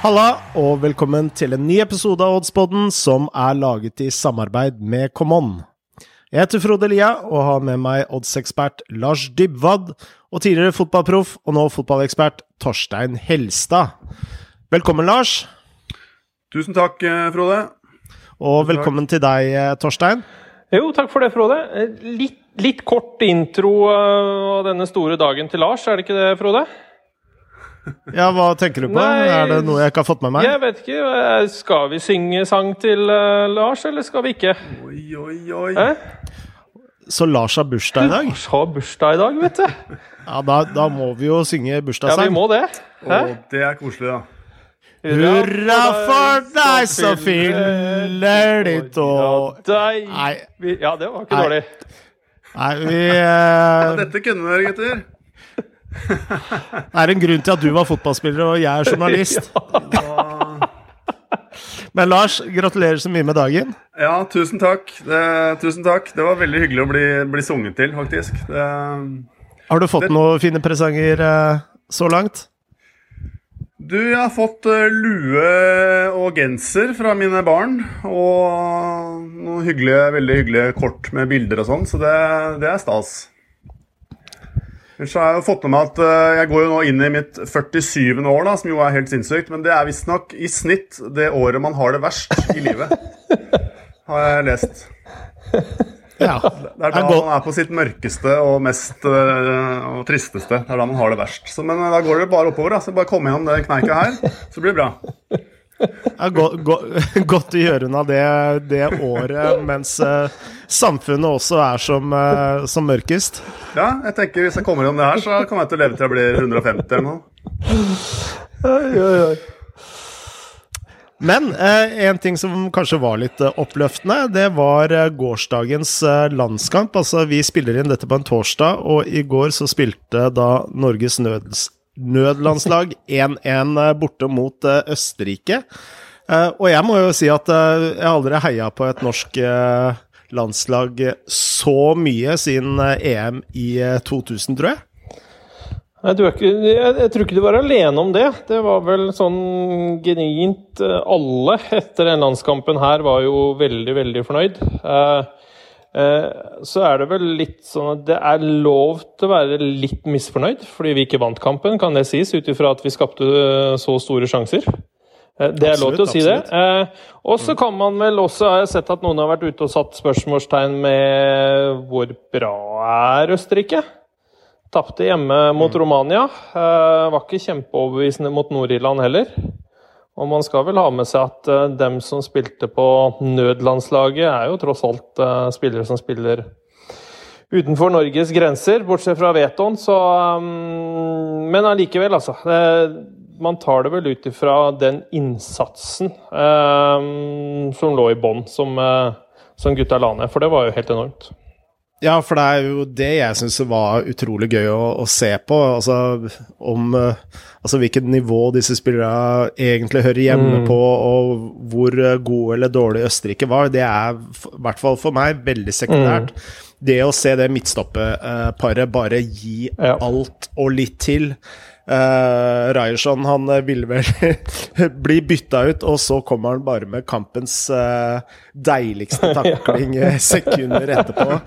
Halla, og velkommen til en ny episode av Oddspodden som er laget i samarbeid med Common. Jeg heter Frode Lia og har med meg oddsekspert Lars Dybwad og tidligere fotballproff og nå fotballekspert Torstein Helstad. Velkommen, Lars. Tusen takk, eh, Frode. Og velkommen til deg, eh, Torstein. Jo, takk for det, Frode. Eh, litt, litt kort intro av denne store dagen til Lars, er det ikke det, Frode? Ja, hva tenker du på? Nei, er det noe jeg ikke har fått med meg? Jeg vet ikke. eh, Skal vi synge sang til uh, Lars, eller skal vi ikke? Oi, oi, oi. Eh? Så Lars har bursdag i dag? Lars har bursdag i dag, vet du. Ja, da, da må vi jo synge bursdagssang. Ja, vi må det. Hæ? Å, det er koselig, da. Hurra for deg som fyller ditt år Nei, Ja, det var ikke Nei. dårlig. nei vi Ja, eh, dette kunne dere, gutter. Det er en grunn til at du var fotballspiller og jeg er journalist. Men Lars, gratulerer så mye med dagen. Ja, tusen takk. Det, tusen takk. Det var veldig hyggelig å bli, bli sunget til, faktisk. Det, Har du fått Det- noen fine presanger eh, så langt? du, jeg har fått eh, lue og genser fra mine barn. Og noen hyggelige, veldig hyggelige kort med bilder og sånn, så det, det er stas. Ellers så har jeg jo fått med meg at eh, jeg går jo nå inn i mitt 47. år, da, som jo er helt sinnssykt. Men det er visstnok i snitt det året man har det verst i livet. Har jeg lest. Ja. Det er da man er på sitt mørkeste og mest øh, og tristeste. Det er da man har det verst. Så, men øh, da går det bare oppover. Da. Så bare kom gjennom den kneika her, så blir det bra. Er go go godt å gjøre unna det, det året mens eh, samfunnet også er som, eh, som mørkest. Ja, jeg tenker Hvis jeg kommer gjennom det her, så kommer jeg til å leve til jeg blir 150 eller noe. Men eh, en ting som kanskje var litt eh, oppløftende, det var eh, gårsdagens eh, landskamp. Altså, vi spiller inn dette på en torsdag, og i går så spilte da Norges nøds nødlandslag 1-1 eh, borte mot eh, Østerrike. Eh, og jeg må jo si at jeg aldri heia på et norsk landslag så mye siden EM i eh, 2000, tror jeg. Nei, ikke, jeg, jeg tror ikke du var alene om det. Det var vel sånn genuint Alle etter den landskampen her var jo veldig, veldig fornøyd. Eh, så er det vel litt sånn at det er lov til å være litt misfornøyd fordi vi ikke vant kampen, kan det sies, ut ifra at vi skapte eh, så store sjanser. Eh, Det er lov til å si det. Eh, og så kan man vel også har jeg sett at noen har vært ute og satt spørsmålstegn med hvor bra er Østerrike? Tapte hjemme mot Romania. Eh, var ikke kjempeoverbevisende mot Nord-Irland heller. Og man skal vel ha med seg at eh, dem som spilte på nødlandslaget, er jo tross alt eh, spillere som spiller utenfor Norges grenser, bortsett fra Veton, så um, Men allikevel, altså. Eh, man tar det vel ut ifra den innsatsen som lå i bånn, som, som gutta la ned. For det var jo helt enormt. Ja, for det er jo det jeg syns var utrolig gøy å, å se på. Altså om eh, Altså hvilket nivå disse spillerne egentlig hører hjemme Mm. på, og hvor eh, god eller dårlig Østerrike var. Det er i hvert fall for meg veldig sekundært. Det å se det midtstoppeparet bare gi Ja. alt og litt til. Uh, Ryerson han eh, ville vel bli bytta ut, og så kommer han bare med kampens uh, deiligste takling eh, sekunder etterpå.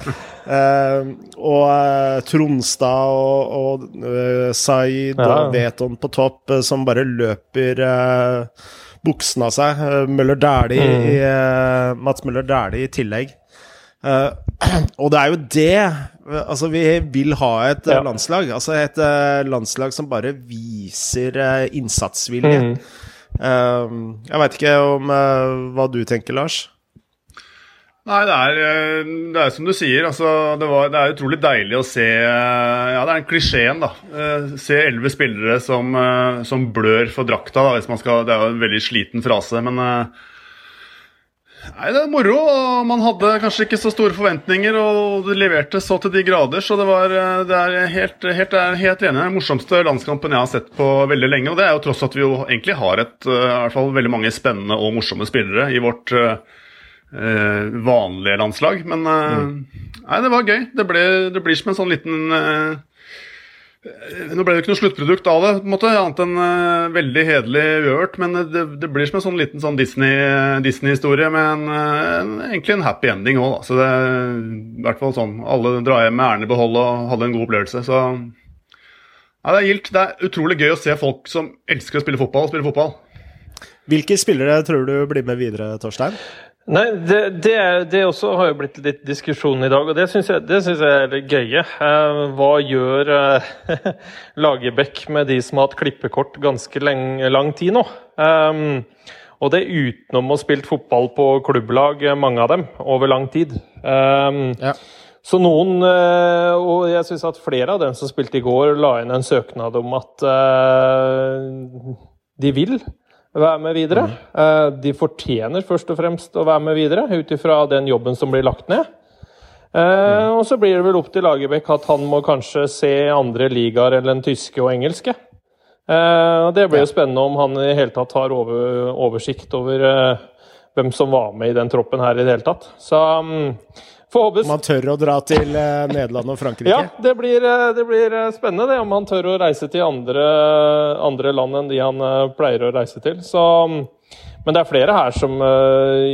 Uh, og uh, Tronstad og, og eh, Zaid Ja. og Veton på topp, eh, som bare løper uh, buksen av seg. Uh, Møller Dæhlie Mm. eh, Mats Møller Dæhlie i tillegg. Eh, og det er jo det Altså, vi vil ha et eh, Ja. landslag. Altså et eh, landslag som bare viser eh, innsatsvilje. Mm. Uh, jeg veit ikke om uh, hva du tenker, Lars? Nei, det er, det er som du sier. Altså, det, var, det er utrolig deilig å se Ja, det er en klisjeen, da. Se elleve spillere som, som blør for drakta, da, hvis man skal Det er jo en veldig sliten frase, men øh, Nei, det er moro. og Man hadde kanskje ikke så store forventninger, og det leverte så til de grader. Så det var øh, det er helt, helt, helt enig. Den morsomste landskampen jeg har sett på veldig lenge. Og det er jo tross at vi jo egentlig har et, øh, i hvert fall veldig mange spennende og morsomme spillere i vårt eh, vanlige landslag. Men eh, nei, det var gøy. Det, ble, det blir som en sånn liten eh, Nå ble det ikke noe sluttprodukt av det, på en måte, annet enn uh, veldig hederlig uørt. Men det, det, blir som en sånn liten sånn Disney-historie Disney med en, en, egentlig en happy ending òg. Så det i hvert fall sånn alle drar hjem med æren i behold og hadde en god opplevelse. Så ja, det er gildt. Det er utrolig gøy å se folk som elsker å spille fotball, spille fotball. Hvilke spillere tror du blir med videre, Torstein? Nei, det, det, det, også har jo blitt litt diskusjon i dag, og det syns jeg, jeg, er litt gøye. Eh, hva gjør eh, Lagerbäck med de som har hatt klippekort ganske lang, lang tid nå? Um, og det utenom å ha spilt fotball på klubblag, mange av dem, over lang tid. Um, ja. Så noen, eh, og jeg syns at flere av dem som spilte i går, la inn en søknad om at de vil være med videre. Mm. De fortjener først og fremst å være med videre, ut ifra den jobben som blir lagt ned. Mm. Og så blir det vel opp til Lagerbäck at han må kanskje se andre ligaer enn den tyske og engelske. Og det blir jo spennende om han i det hele tatt har oversikt over hvem som var med i den troppen her i det hele tatt. Så mm, Om han tør å dra til Nederland og Frankrike? Ja, det blir, det blir, spennende det, om han tør å reise til andre, andre, land enn de han pleier å reise til. Så, men det er flere her som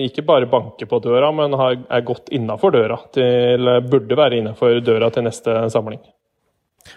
ikke bare banker på døra, men er godt innafor døra. Til, burde være innafor døra til neste samling.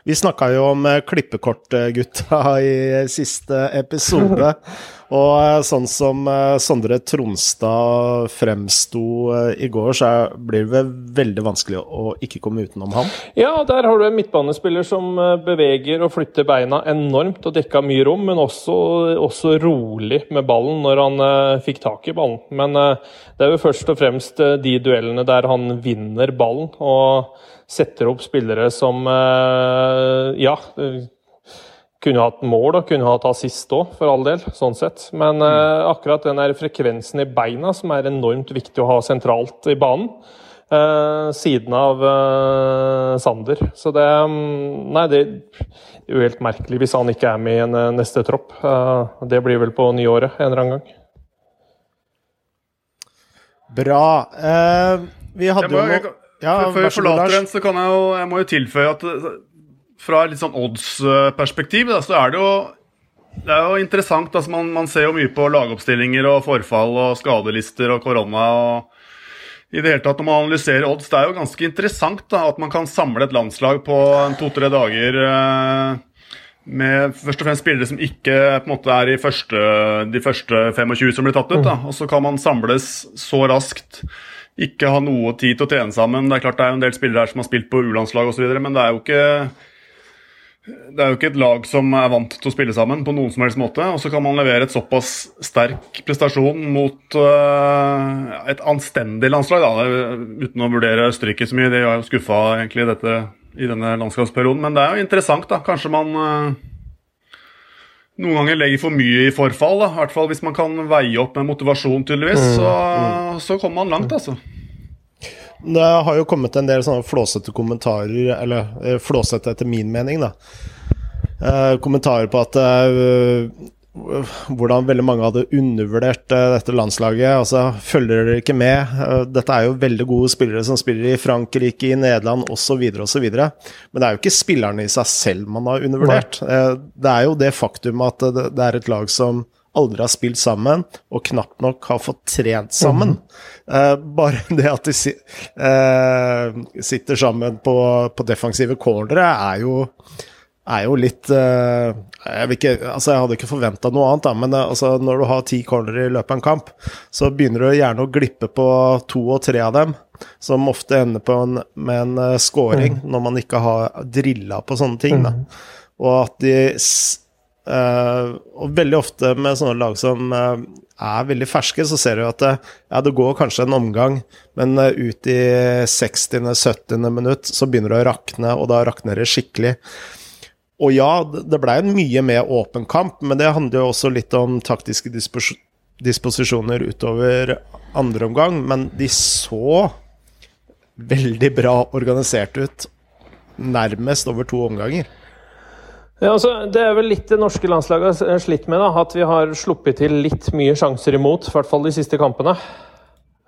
Vi snakka jo om klippekortgutta i siste episode. Og eh, sånn som eh, Sondre Tronstad fremsto eh, i går, så blir det veldig vanskelig å ikke komme utenom ham. Ja, der har du en midtbanespiller som beveger og flytter beina enormt og dekka mye rom, men også, også, rolig med ballen når han fikk tak i ballen. Men det er jo først og fremst de duellene der han vinner ballen og setter opp spillere som Ja kunne hatt mål og kunne hatt assist òg, for all del. sånn sett. Men mm. uh, akkurat den der frekvensen i beina som er enormt viktig å ha sentralt i banen. Eh, siden av eh, Sander. Så det um, Nei, det er jo helt merkelig hvis han ikke er med i en neste tropp. det blir vel på nyåret en eller annen gang. Bra. vi hadde jo ja, Før jeg forlater den, så kan jeg jo Jeg må jo tilføye at fra et litt sånn odds-perspektiv, så er det jo det er jo interessant. Altså man, man, ser jo mye på lagoppstillinger og forfall og skadelister og korona. og i det hele tatt Når man analyserer odds, det er jo ganske interessant da, at man kan samle et landslag på to-tre dager eh, med først og fremst spillere som ikke på en måte er i første, de første 25 som blir tatt ut. Da. Og så kan man samles så raskt. Ikke ha noe tid til å trene sammen. Det er klart det er jo en del spillere her som har spilt på U-landslag osv., men det er jo ikke det er jo ikke et lag som er vant til å spille sammen på noen som helst måte. Og så kan man levere et såpass sterk prestasjon mot uh, et anstendig landslag, da, uten å vurdere Østerrike så mye. De har jo skuffa egentlig dette i denne landskapsperioden. Men det er jo interessant, da. Kanskje man uh, noen ganger legger for mye i forfall. da, I hvert fall hvis man kan veie opp med motivasjon, tydeligvis. Så, mm. så kommer man langt, altså. Det har jo kommet en del sånne flåsete kommentarer, eller eh, flåsete etter min mening, da. Eh, kommentarer på at eh, hvordan veldig mange hadde undervurdert dette landslaget. altså Følger dere ikke med? Dette er jo veldig gode spillere som spiller i Frankrike, i Nederland osv. osv. Men det er jo ikke spillerne i seg selv man har undervurdert. Det er jo det faktum at det, det er et lag som aldri har spilt sammen, og knapt nok har fått trent sammen. Mm. Uh, bare det at de si, uh, sitter sammen på, på defensive cornere, er jo, er jo litt uh, jeg, ikke, altså jeg, hadde ikke forventa noe annet, da, men altså når du har ti cornere i løpet av en kamp, så begynner du gjerne å glippe på to og tre av dem, som ofte ender på en, med en scoring, mm. når man ikke har drilla på sånne ting. Mm. Og at de Uh, og veldig ofte med sånne lag som uh, er veldig ferske, så ser du at det, ja, det går kanskje en omgang, men uh, ut i 60.-70. minutt så begynner det å rakne, og da rakner det skikkelig. Og ja, det blei en mye mer åpen kamp, men det handler jo også litt om taktiske dispos disposisjoner utover andre omgang. Men de så veldig bra organisert ut, nærmest over to omganger. Ja, altså, det er vel litt det norske landslaget har slitt med. da, At vi har sluppet til litt mye sjanser imot, i hvert fall de siste kampene.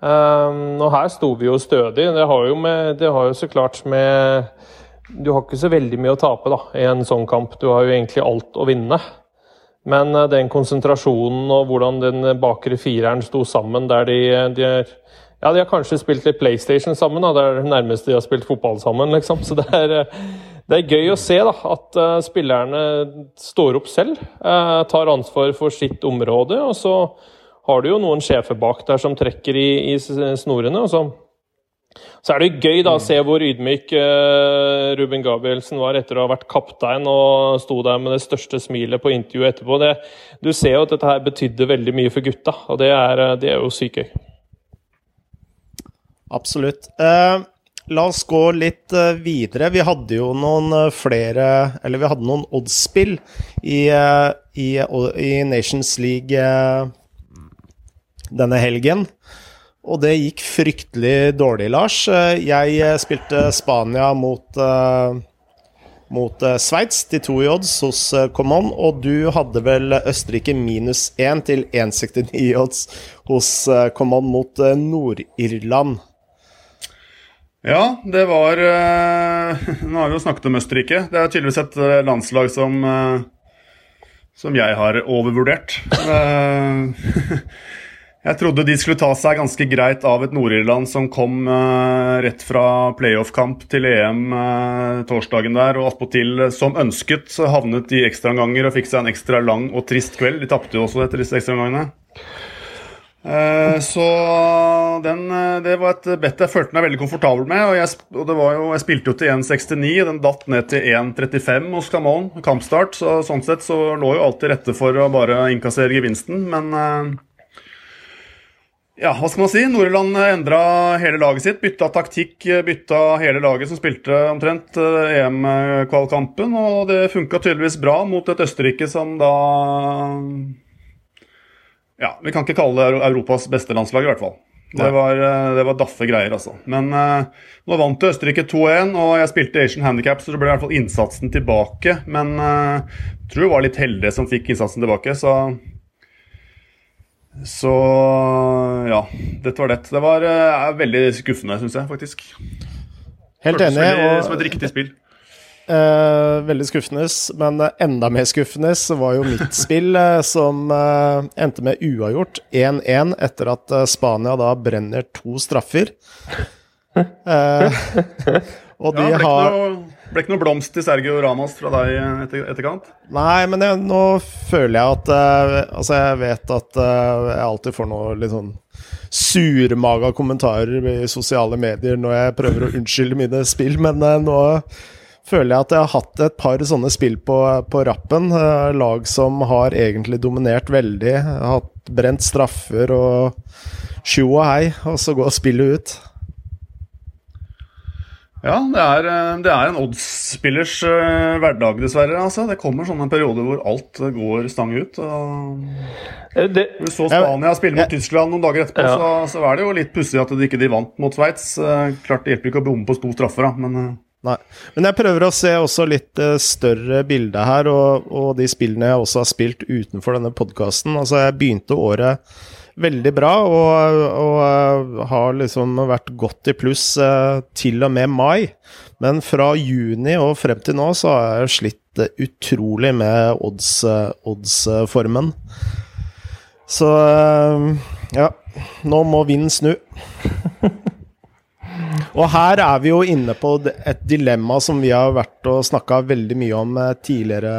Um, og her sto vi jo stødig. Det har jo, med, det har jo så klart med du har ikke så veldig mye å tape da, i en sånn kamp. Du har jo egentlig alt å vinne. Men uh, den konsentrasjonen og hvordan den bakre fireren sto sammen der de, de er ja, de har kanskje spilt litt PlayStation sammen. Da. Det er det nærmeste de har spilt fotball sammen. liksom. Så det er, det er gøy å se da, at uh, spillerne står opp selv. Uh, tar ansvar for sitt område. Og så har du jo noen sjefer bak der som trekker i, i snorene. og så så er det gøy da å se hvor ydmyk uh, Ruben Gabrielsen var etter å ha vært kaptein og sto der med det største smilet på intervjuet etterpå. Det, du ser jo at dette her betydde veldig mye for gutta, og det er, det er jo sykt gøy. Absolutt. Uh, la oss gå litt uh, videre. Vi hadde jo noen uh, flere Eller vi hadde noen odds-spill i, i, i, Nations League denne helgen. Og det gikk fryktelig dårlig, Lars. Jeg spilte Spania mot, mot Sveits til to i odds hos Common, og du hadde vel Østerrike minus 1 til 1,69 odds hos Common mot Nord-Irland. Ja, det var uh, Nå har vi jo snakket om Østerrike. Det er tydeligvis et uh, landslag som uh, som jeg har overvurdert. jeg trodde de skulle ta seg ganske greit av et Nord-Irland som kom rett fra playoff-kamp til EM torsdagen der, og attpåtil som ønsket havnet i ekstraomganger og fikk seg en ekstra lang og trist kveld. De tapte jo også etter disse ekstraomgangene. Eh, så den, eh, det var et bet jeg følte meg veldig komfortabel med. Og jeg, og jo, jeg spilte jo til 1,69, den datt ned til 1,35 hos Camon, kampstart. Så sånn sett så lå jo alt til rette for å bare innkassere gevinsten, men uh, ja, hva skal man si? Nordland endra hele laget sitt. Bytta taktikk, bytta hele laget som spilte omtrent EM-kvalkampen. Og det funka tydeligvis bra mot et Østerrike som da ja, Vi kan ikke kalle det Europas beste landslag, i hvert fall. Det var, eh, det var, daffe greier, altså. Men uh, nå vant Østerrike 2-1, og jeg spilte Asian Handicap, så det ble i hvert fall innsatsen tilbake. Men uh, jeg tror jeg var litt heldig som fikk innsatsen tilbake, så Så ja, dette var det. Det var uh, veldig skuffende, syns jeg, faktisk. Helt enig. og... Som et riktig spill. Eh, veldig skuffende, men enda mer skuffende var jo mitt spill, eh, som eh, endte med uavgjort 1-1 etter at eh, Spania da brenner to straffer. Eh, og de ja, ble har noe, Ble ikke noe blomst til Sergio Ramos fra deg etter, etterkant? Nei, men jeg, nå føler jeg at eh, Altså, jeg vet at jeg alltid får noe litt sånn surmaga kommentarer i sosiale medier når jeg prøver å unnskylde mine spill, men nå føler jeg at jeg har hatt et par sånne spill på, på rappen. Eh, lag som har egentlig dominert veldig. Har Hatt brent straffer og sjo og hei, og så går spillet ut. Ja, det er, eh, det er en oddsspillers uh, hverdag, dessverre. Altså. Det kommer sånne perioder hvor alt går stang ut. Det, du så Spania spille mot Tyskland noen dager etterpå, ja. så, så, er det jo litt pussig at de ikke de vant mot Sveits. Klart det hjelper ikke å bomme på to straffer, da, men Nei. Men jeg prøver å se også litt uh, større bilde her, og, og, de spillene jeg også har spilt utenfor denne podkasten. Altså, jeg begynte året veldig bra, og, og uh, har liksom vært godt i pluss uh, til og med mai. Men fra juni og frem til nå så har jeg slitt utrolig med odds-formen. Odds så ja, nå må vinden snu. Og her er vi jo inne på et dilemma som vi har vært og snakka veldig mye om eh, tidligere.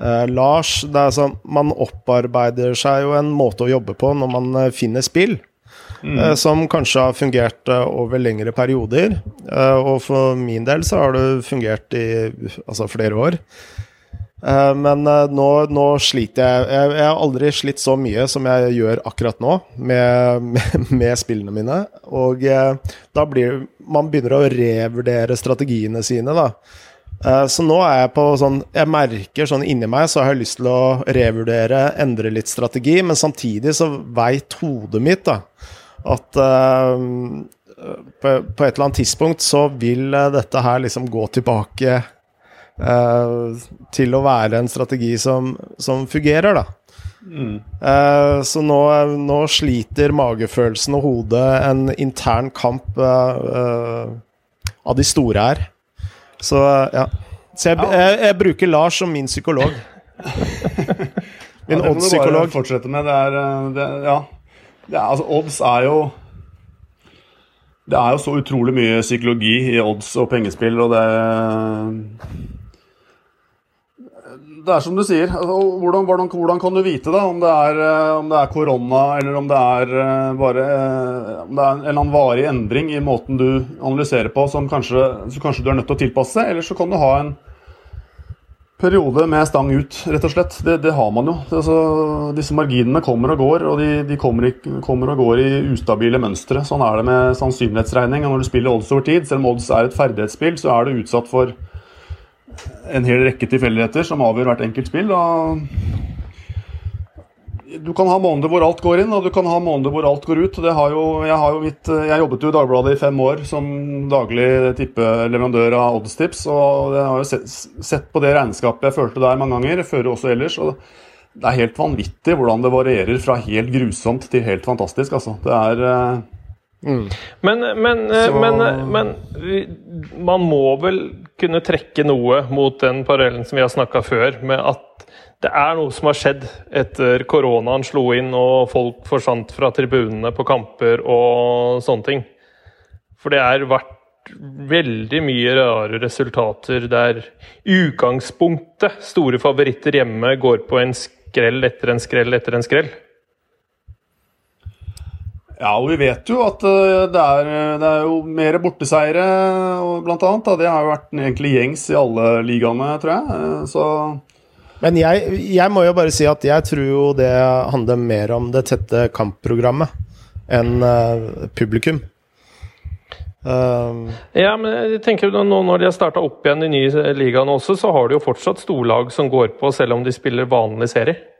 Eh, Lars, det er sånn, man opparbeider seg jo en måte å jobbe på når man eh, finner spill. Mm. Eh, som kanskje har fungert eh, over lengre perioder. Eh, og for min del så har det fungert i altså flere år. Uh, men uh, nå, nå, sliter jeg. jeg. jeg har aldri slitt så mye som jeg gjør akkurat nå med, med, med spillene mine. Og uh, da blir Man begynner å revurdere strategiene sine, da. så nå er jeg på sånn Jeg merker sånn inni meg så har jeg lyst til å revurdere, endre litt strategi, men samtidig så veit hodet mitt da at på, på et eller annet tidspunkt så vil dette her liksom gå tilbake Uh, til å være en strategi som, som fungerer, da. Mm. Uh, så nå, nå, sliter magefølelsen og hodet en intern kamp uh, av de store her. Så ja. Så jeg, jeg, jeg bruker Lars som min psykolog. min Ja, det odds-psykolog. fortsette med. Det er, eh, det, ja. Det er, altså, odds er jo Det er jo så utrolig mye psykologi i odds og pengespill, og det Det er som du sier. Altså, hvordan, hvordan, hvordan kan du vite da, om det er, eh, om det er korona, eller om det er eh, bare eh, Om det er en eller annen varig endring i måten du analyserer på, som kanskje, så kanskje du er nødt til å tilpasse, eller så kan du ha en periode med stang ut, rett og slett. Det, det har man jo. Altså, disse marginene kommer og går, og de, de kommer, i, kommer og går i ustabile mønstre. Sånn er det med sannsynlighetsregning. Og når du spiller odds over tid, selv om odds er et ferdighetsspill, så er du utsatt for en hel rekke tilfeldigheter som avgjør hvert enkelt spill. Du kan ha måneder hvor alt går inn, og du kan ha måneder hvor alt går ut. Har jo, jeg, har jo mitt, jeg jobbet jo i Dagbladet i fem år som daglig tippeleverandør av oddstips. Og jeg har jo sett, sett på det regnskapet jeg følte der mange ganger, før også ellers. og Det er helt vanvittig hvordan det varierer fra helt grusomt til helt fantastisk. altså. Det er... eh, Men, men, eh, Så- men, eh, men man må vel kunne trekke noe mot den parallellen som vi har snakka før, med at det er noe som har skjedd etter koronaen slo inn og folk forsvant fra tribunene på kamper og sånne ting. For det har vært veldig mye rare resultater der utgangspunktet, store favoritter hjemme, går på en skrell etter en skrell etter en skrell. Ja, og vi vet jo at eh, det er, det er jo mer borteseiere, blant annet. Da. Det har jo vært egentlig gjengs i alle ligaene, tror jeg. Eh, Så Men jeg, jeg må jo bare si at jeg tror jo det handler mer om det tette kampprogrammet enn eh, publikum. Um, Ja, men jeg tenker nå når de har starta opp igjen de nye ligaene også, så har de jo fortsatt storlag som går på, selv om de spiller vanlig serie.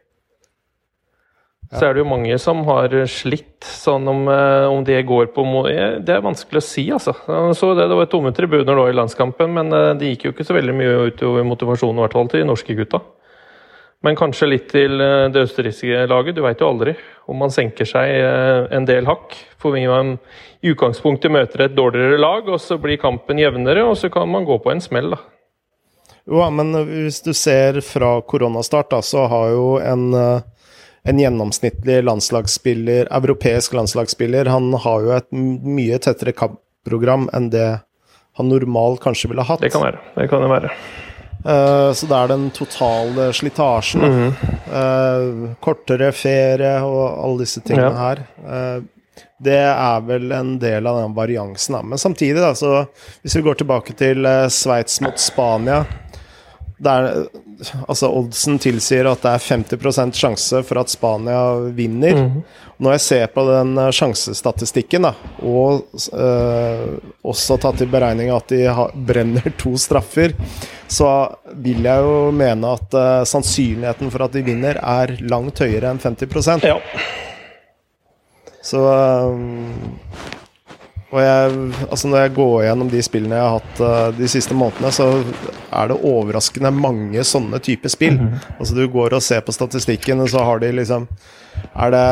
Så er det jo mange som har slitt, sånn om, eh, om det går på eh, Det er vanskelig å si, altså. Så det, det var tomme tribuner nå i landskampen, men eh, det gikk jo ikke så veldig mye utover motivasjonen, i hvert fall til de norske gutta. Men kanskje litt til det østerrikske laget. Du veit jo aldri om man senker seg en del hakk. For man i utgangspunktet møter et dårligere lag, og så blir kampen jevnere, og så kan man gå på en smell, da. jo, men hvis du ser fra koronastart, da, så har jo en, en gjennomsnittlig landslagsspiller, europeisk landslagsspiller, han har jo et mye tettere kampprogram enn det han normalt kanskje ville hatt. Det kan være. Det kan det være. Uh, så det er den totale slitasjen. Mm -hmm. uh, kortere ferie og alle disse tingene Ja. her. Uh, det er vel en del av den variansen. Da. Men samtidig, da, så hvis vi går tilbake til Sveits mot Spania der, altså Oddsen tilsier at det er 50% sjanse for at Spania vinner. Når jeg ser på den eh, sjansestatistikken, da, og eh, også tatt i beregning at de har, brenner to straffer, så vil jeg jo mene at eh, sannsynligheten for at de vinner, er langt høyere enn 50% Ja. Så um, Og jeg, altså når jeg går gjennom de spillene jeg har hatt uh, de siste månedene, så er det overraskende mange sånne typer spill. Altså Du går og ser på statistikken, og så har de liksom Er det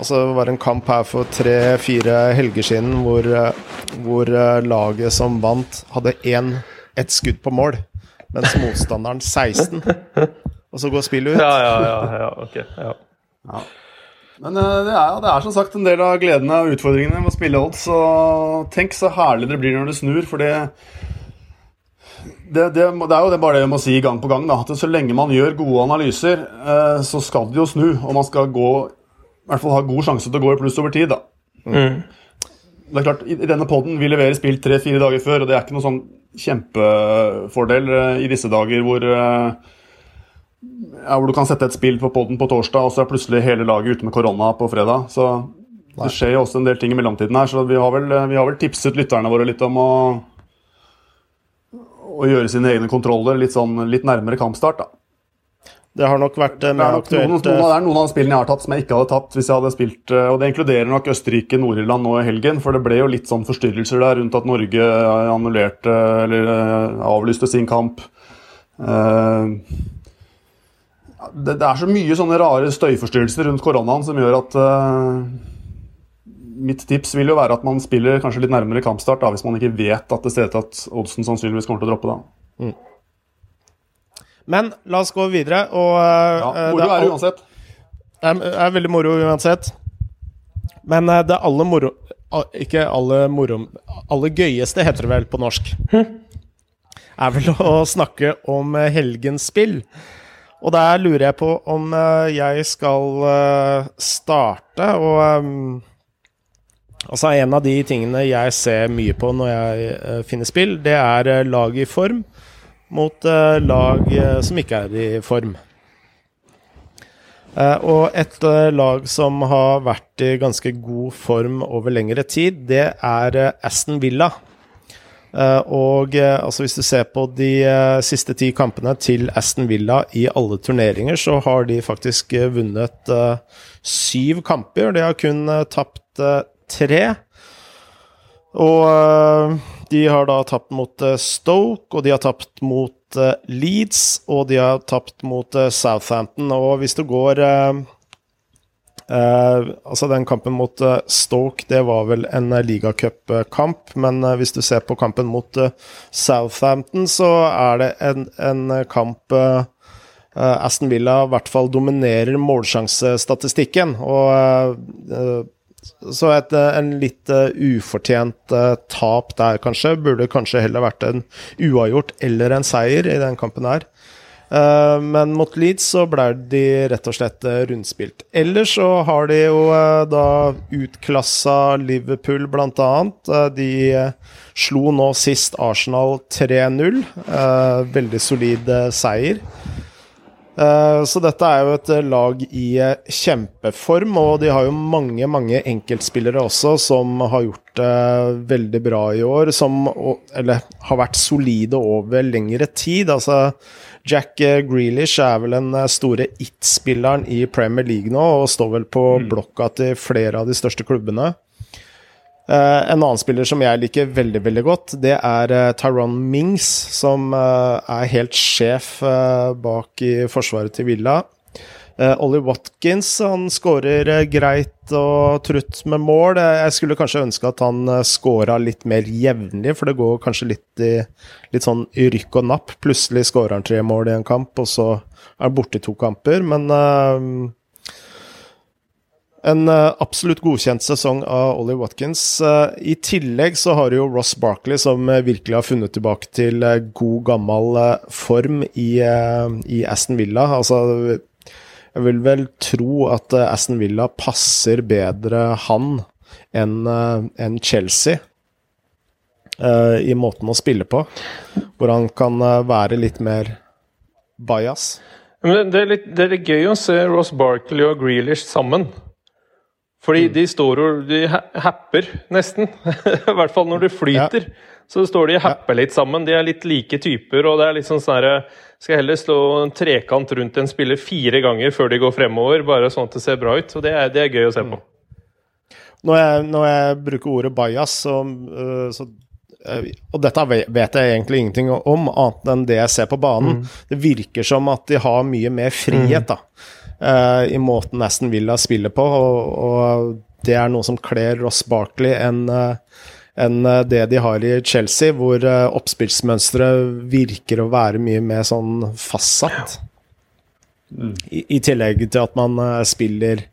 Altså det var en kamp her for tre-fire helger siden hvor, uh, hvor uh, laget som vant, hadde én, ett skudd på mål, mens motstanderen 16. Og så går spillet ut. Ja, ja, ja. ja, ok. Ja. Men eh, det er, det er som sagt en del av gledene og utfordringene med å spille odds. Og tenk så herlig det blir når det snur, for det det, det, er jo det bare det jeg må si gang på gang. Da, at Så lenge man gjør gode analyser, eh, så skal det jo snu. Og man skal gå, i hvert fall ha god sjanse til å gå i pluss over tid. da. Mm. Det er klart, I denne poden vi leverer spill tre-fire dager før, og det er ikke noen sånn kjempefordel eh, i disse dager hvor eh, ja, hvor du kan sette et spill på poden på torsdag, og så er plutselig hele laget ute med korona på fredag. Så det skjer jo også en del ting i mellomtiden her, så vi har vel, vi har vel tipset lytterne våre litt om å, å gjøre sine egne kontroller litt, sånn, litt nærmere kampstart. da. Det har nok vært eh, er, mer aktuelt noen, noen, eh, det er noen av spillene jeg har tatt som jeg ikke hadde tatt hvis jeg hadde spilt eh, Og det inkluderer nok Østerrike, Nord-Irland nå i helgen, for det ble jo litt sånn forstyrrelser der rundt at Norge eh, annullerte eller eh, avlyste sin kamp. Eh, det, det er så mye sånne rare støyforstyrrelser rundt koronaen som gjør at eh, mitt tips vil jo være at man spiller kanskje litt nærmere kampstart, da, hvis man ikke vet at det ser ut til at oddsen sannsynligvis kommer til å droppe. da. Mm. Men la oss gå videre. Og, uh, ja, moro er det uansett. Det er, er, veldig moro uansett. Men uh, det aller moro Ikke alle moro Aller gøyeste, heter det vel på norsk. Er vel å snakke om helgens spill. Og der lurer jeg på om jeg skal starte, og um, Altså, en av de tingene jeg ser mye på når jeg finner spill, det er lag i form mot lag som ikke er i form. og et lag som har vært i ganske god form over lengre tid, det er Aston Villa. Og altså hvis du ser på de siste ti kampene til Aston Villa i alle turneringer, så har de faktisk vunnet syv kamper. De har kun tapt tre. Og de har da tapt mot Stoke, og de har tapt mot Leeds, og de har tapt mot Southampton. Og hvis du går Altså, den kampen mot Stoke, det var vel en ligacupkamp, men hvis du ser på kampen mot Southampton, så er det en, en kamp Aston Villa i hvert fall dominerer målsjansestatistikken. Og så et, en litt uh, ufortjent uh, tap der, kanskje. Burde kanskje heller vært en uavgjort eller en seier i den kampen her. Uh, men mot Leeds så ble de rett og slett rundspilt. Ellers så har de jo da utklassa Liverpool, blant annet. de slo nå sist Arsenal 3-0. veldig solid seier. Eh, så dette er jo et eh, lag i eh, kjempeform, og de har jo mange mange enkeltspillere også som har gjort det veldig bra i år. Som eller, har vært solide over lengre tid. Altså, Jack Grealish er vel den store it-spilleren i Premier League nå, og står vel på mm. blokka til flere av de største klubbene. Uh, en annen spiller som jeg liker veldig veldig godt, det er uh, Tyron Mings, som uh, er helt sjef bak i forsvaret til Villa. Ollie Watkins han skårer greit og trutt med mål. Jeg skulle kanskje ønske at han uh, skåra litt mer jevnlig, for det går kanskje litt i litt sånn rykk og napp. Plutselig skårer han tre mål i en kamp, og så er han borte i to kamper. Men en uh, absolutt godkjent sesong av Ollie Watkins. Uh, I tillegg så har jo Ross Barkley, som uh, virkelig har funnet tilbake til god, gammel form i, i, Aston Villa. Altså, jeg vil vel tro at Aston Villa passer bedre han enn en Chelsea. I måten å spille på, hvor han kan være litt mer bajas. Det det er litt gøy å se Ross Barkley og Grealish sammen. Fordi mm. de står og de happer, nesten. I hvert fall når de flyter. Ja. Så står de og happer litt sammen. De er litt like typer. og det er litt sånn sånn Skal heller slå en trekant rundt en spiller fire ganger før de går fremover, bare sånn at det ser bra ut. og Det er, det er gøy å se på. Mm. Når jeg, når jeg bruker ordet bajas, så, øh, så øh, og dette vet jeg egentlig ingenting om, annet enn det jeg ser på banen. Mm. Det virker som at de har mye mer frihet, mm. da uh, i måten Aston Villa spiller på, og, og, det er noe som kler Ross Barkley enn uh, enn eh, det de har i Chelsea, hvor uh, oppspillsmønsteret virker å være mye mer sånn fastsatt. I, I, tillegg til at man uh, spiller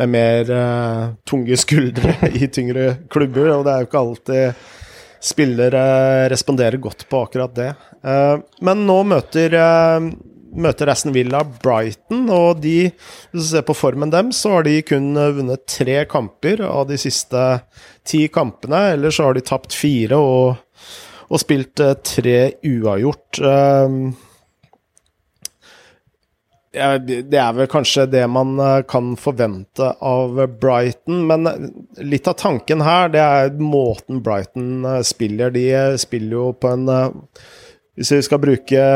med mer uh, tunge skuldre i tyngre klubber, og det er jo ikke alltid spillere responderer godt på akkurat det. men nå møter møter Aston Villa Brighton, og de, hvis du ser på formen dem, så har de kun vunnet tre kamper av de siste ti kampene. Ellers så har de tapt fire og, og spilt eh, tre uavgjort. Um, det er vel kanskje det man eh, kan forvente av Brighton, men litt av tanken her, det er måten Brighton eh, spiller. De spiller jo på en Hvis vi skal bruke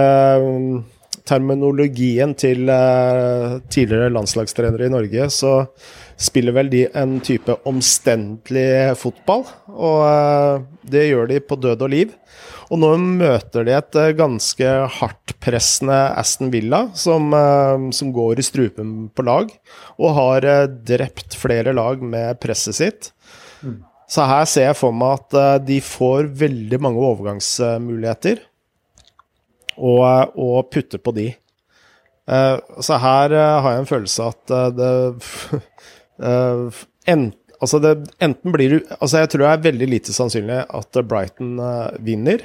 terminologien til uh, tidligere landslagstrenere i Norge, så spiller vel de en type omstendelig fotball. Og uh, det gjør de på død og liv. Og nå møter de et uh, ganske hardtpressende Aston Villa, som, som, går i strupen på lag, og har drept flere lag med presset sitt. Mm. Så her ser jeg for meg at de får veldig mange overgangsmuligheter og, og putte på de. Uh, så her uh, har jeg en følelse at uh, det, en, altså det enten blir Altså jeg tror det er veldig lite sannsynlig at Brighton vinner.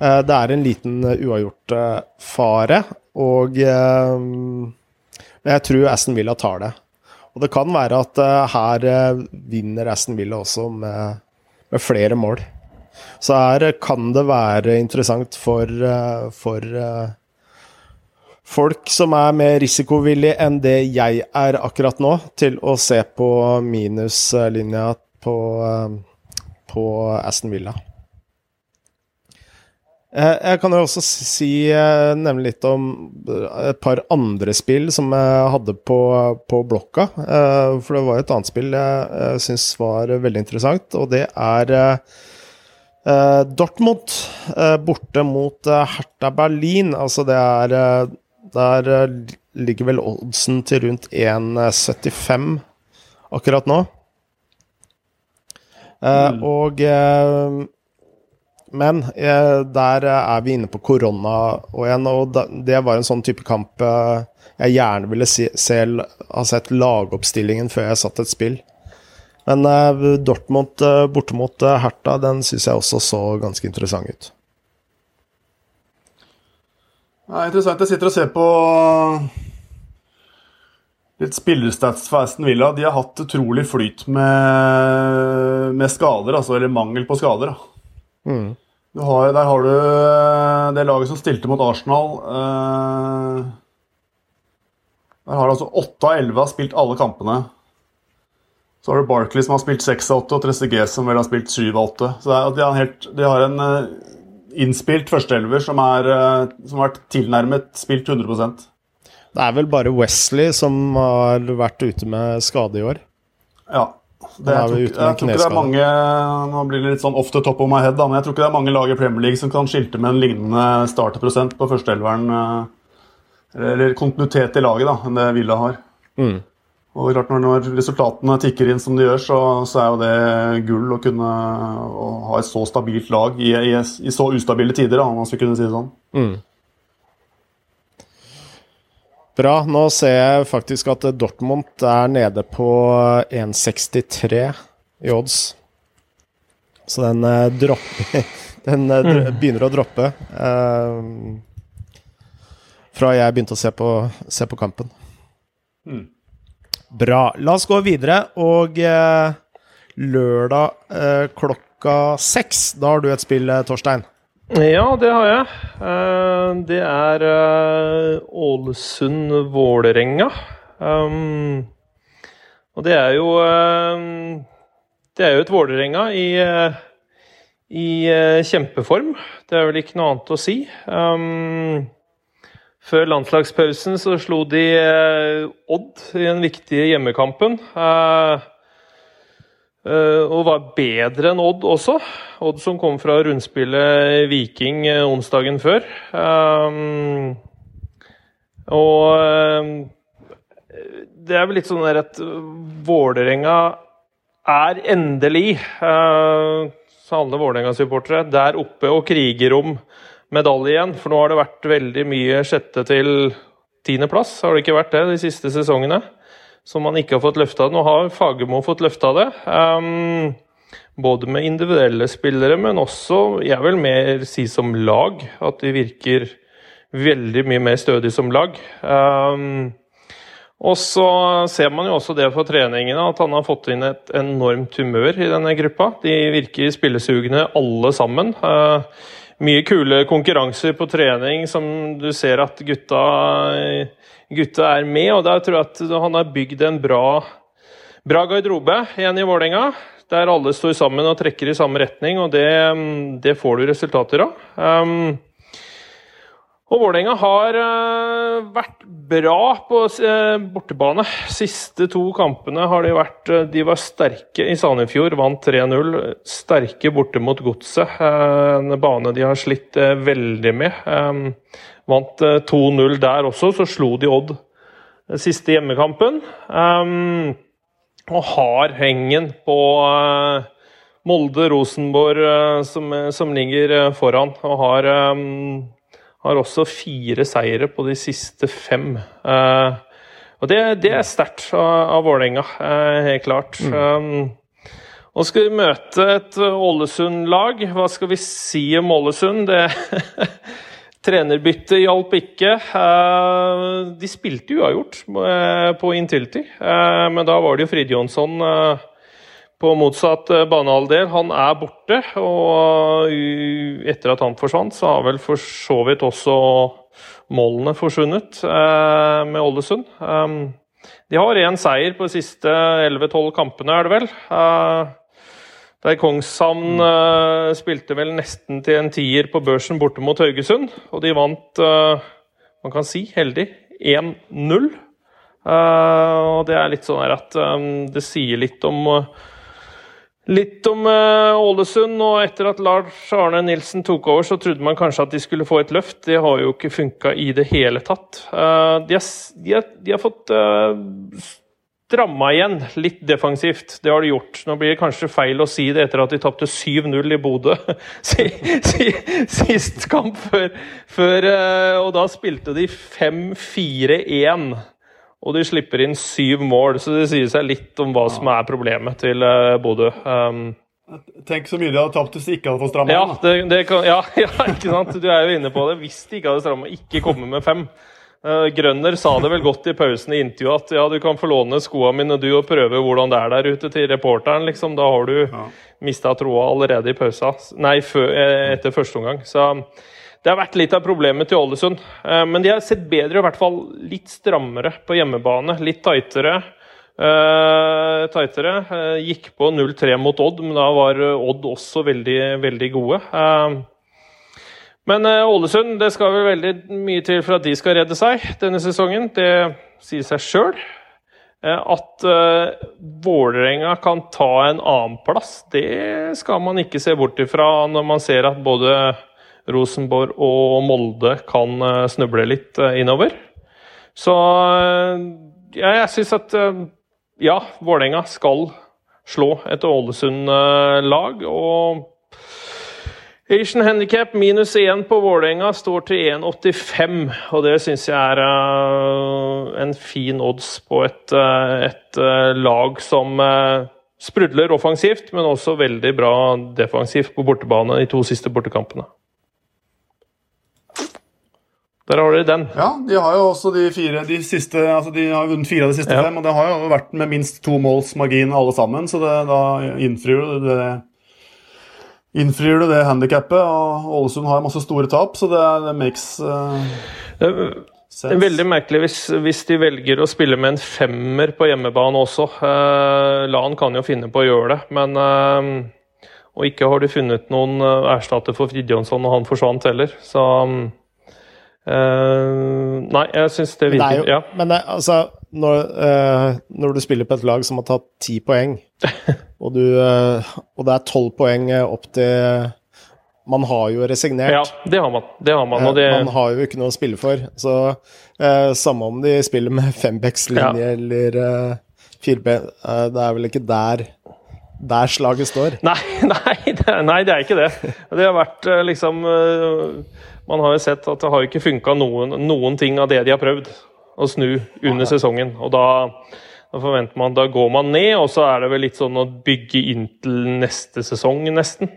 det er en liten uavgjort fare, og jeg tror Aston Villa tar det. Og det kan være at her vinner Aston Villa også med, med flere mål. Så her kan det være interessant for, eh, for eh, folk som er mer risikovillige enn det jeg er akkurat nå, til å se på minuslinja på, eh, på Aston Villa. Jeg kan jo også si, nevne litt om et par andre spill som jeg hadde på, på blokka. For det var et annet spill jeg syns var veldig interessant, og det er Dortmund uh, borte mot uh, Hertha Berlin. Altså det er Der ligger vel oddsen til rundt 1,75 akkurat nå. Mm. Og Men der er vi inne på korona og igjen, og det var en sånn type kamp jeg gjerne ville se, se, ha sett lagoppstillingen før jeg satt et spill. Men uh, Dortmund uh, borte mot uh, Hertha, den syns jeg også så ganske interessant ut. Det er interessant. Jeg sitter og ser på litt spillerstats for Aston Villa. De har hatt utrolig flyt med, med skader, altså, eller mangel på skader. Mm. Har, der har du det laget som stilte mot Arsenal. der har altså 8 av 11 spilt alle kampene. Så har du Barkley som har spilt 6 av 8, og Trezeguet som vel har spilt 7 av 8. Så de har, helt, de har en uh, innspilt førsteelver som, er, uh, som har vært tilnærmet spilt 100% Det er vel bare Wesley som har vært ute med skade i år. Ja. Det, jeg, tror, jeg, tror ikke det er mange Nå blir det litt sånn off the top of my head, da, men jeg tror ikke det er mange lag i Premier League som kan skilte med en lignende starterprosent på førsteelveren, uh, eller kontinuitet i laget, da, enn det Villa har. Mm. Og klart Når resultatene tikker inn som de gjør, så, så er jo det gull å kunne å ha et så stabilt lag i, i, i så ustabile tider, da, om man skal kunne si det sånn. Mm. Bra. Nå ser jeg faktisk at Dortmund er nede på 1,63 i odds. Så den uh, dropper Den mm. begynner å droppe. Uh, fra jeg begynte å se på, se på kampen. Mm. Bra. La oss gå videre. Og eh, lørdag eh, klokka seks, da har du et spill, eh, Torstein? Ja, det har jeg. Eh, det er eh, Ålesund-Vålerenga. Um, og det er jo Det er jo et Vålerenga i, i kjempeform. Det er vel ikke noe annet å si. Um, før landslagspausen så slo de eh, Odd i den viktige hjemmekampen. Eh, eh, og var bedre enn Odd også. Odd som kom fra rundspillet Viking onsdagen før. Og det er vel litt sånn at Vålerenga er endelig, sa alle Vålerenga-supportere, der oppe og kriger om medalje igjen. For nå har det vært veldig mye sjette til tiendeplass, har det ikke vært det de siste sesongene? Som man ikke har fått løfta. Nå har Fagermo fått løfta det. Um, både med individuelle spillere, men også, jeg vil mer si som lag, at de virker veldig mye mer stødig som lag. Um, og så ser man jo også det for treningene, at han har fått inn et enormt humør i denne gruppa. De virker spillesugne alle sammen. Uh, mye kule konkurranser på trening som du ser at gutta, gutta er med. Og der tror jeg at han har bygd en bra, bra garderobe igjen i Vålerenga. Der alle står sammen og trekker i samme retning, og det, det får du resultater av. Um, Og Vålerenga har uh, vært bra på uh, bortebane. Siste to kampene har de vært uh, De var sterke i Sandefjord, vant 3-0. Sterke borte mot Godset, en bane de har slitt veldig med. Vant 2-0 der også, så slo de Odd siste hjemmekampen. Og har hengen på Molde, Rosenborg, som, ligger foran. og har har også fire seire på de siste fem. Uh, og det, det er sterkt av, av Vålerenga, uh, helt klart. Mm. Nå skal vi møte et Ålesund-lag. Hva skal vi si om Ålesund? Det Trenerbyttet hjalp ikke. De spilte uavgjort på Intility, men da var det jo Fridjonsson på motsatt eh, banehalvdel. Han er borte, og etter at han forsvant, så har vel for så vidt også målene forsvunnet eh, med Ålesund. Um, de har én seier på de siste 11-12 kampene, er det vel. Uh, der Kongshavn uh, spilte vel nesten til en tier på børsen borte mot Haugesund, og de vant, uh, man kan si, heldig 1-0. og det er litt sånn at um, det sier litt om Litt om uh, Ålesund. og Etter at Lars Arne Nilsen tok over, så trodde man kanskje at de skulle få et løft. Det har jo ikke funka i det hele tatt. Uh, de, har, de, har, de, har, fått uh, stramma igjen litt defensivt. Det har de gjort. Nå blir det kanskje feil å si det etter at de tapte 7-0 i Bodø sist kamp før, før Og da spilte de 5-4-1 og de slipper inn syv mål, så det sier seg litt om hva som er problemet til uh, Bodø. Um, Tenk så mye de hadde tapt hvis de ikke hadde fått stramma ja, det, det kan, ja, ja, ikke sant? Du er jo inne på det. Hvis de ikke hadde stramma, ikke komme med fem. Uh, Grønner sa det vel godt i pausen i intervjuet at ja, du kan få låne skoene mine du og prøve hvordan det er der ute til reporteren. liksom. Da har du ja. mista troa allerede i pausa. Nei, før, eh, etter første omgang. Så det har vært litt av problemet til Ålesund. Eh, men de har sett bedre, i hvert fall litt strammere på hjemmebane. Litt tightere. Uh, tightere. Uh, gikk på 0-3 mot Odd, men da var Odd også veldig, veldig gode. Uh, men Ålesund, det skal vel veldig mye til for at de skal redde seg denne sesongen. Det sier seg sjøl. At Vålerenga kan ta en annenplass, det skal man ikke se bort ifra når man ser at både Rosenborg og Molde kan eh, snuble litt eh, innover. Så eh, ja, jeg syns at ja, Vålerenga skal slå et Ålesund-lag. Og Asian Handicap minus 1 på Vålerenga står til 1,85. Og det syns jeg er en fin odds på et, et lag som sprudler offensivt, men også veldig bra defensivt på bortebane de to siste bortekampene. Der har dere den. Ja, de har jo også de fire de siste, altså de har vunnet fire av de siste ja. fem. Og det har jo vært med minst to måls margin alle sammen, så det, da innfrir du det Innfrir du det handikappet. Og Ålesund har masse store tap, så det, det makes uh, det er veldig merkelig hvis, hvis, de velger å spille med en femmer på hjemmebane også. Uh, Lan kan jo finne på å gjøre det, men uh, Og ikke har de funnet noen erstatter for Fridtjonsson, og han forsvant heller. Så um, Uh, nei, jeg syns det virker jo, ja. Men det, altså, når, uh, når, du spiller på et lag som har tatt ti poeng, og, du, uh, og, det er tolv poeng opp til Man har jo resignert. Ja, det har man. Det har man, det... man har jo ikke noe å spille for. Så samme om de spiller med fembackslinje ja. eller firebe... det er vel ikke der der slaget står? Nei, nei, nei, det er ikke det. Det har vært liksom man har jo sett at det har ikke funka noen, noen, ting av det de har prøvd å snu under sesongen. Og da, da, forventer man, da går man ned, og så er det vel litt sånn å bygge inn til neste sesong, nesten.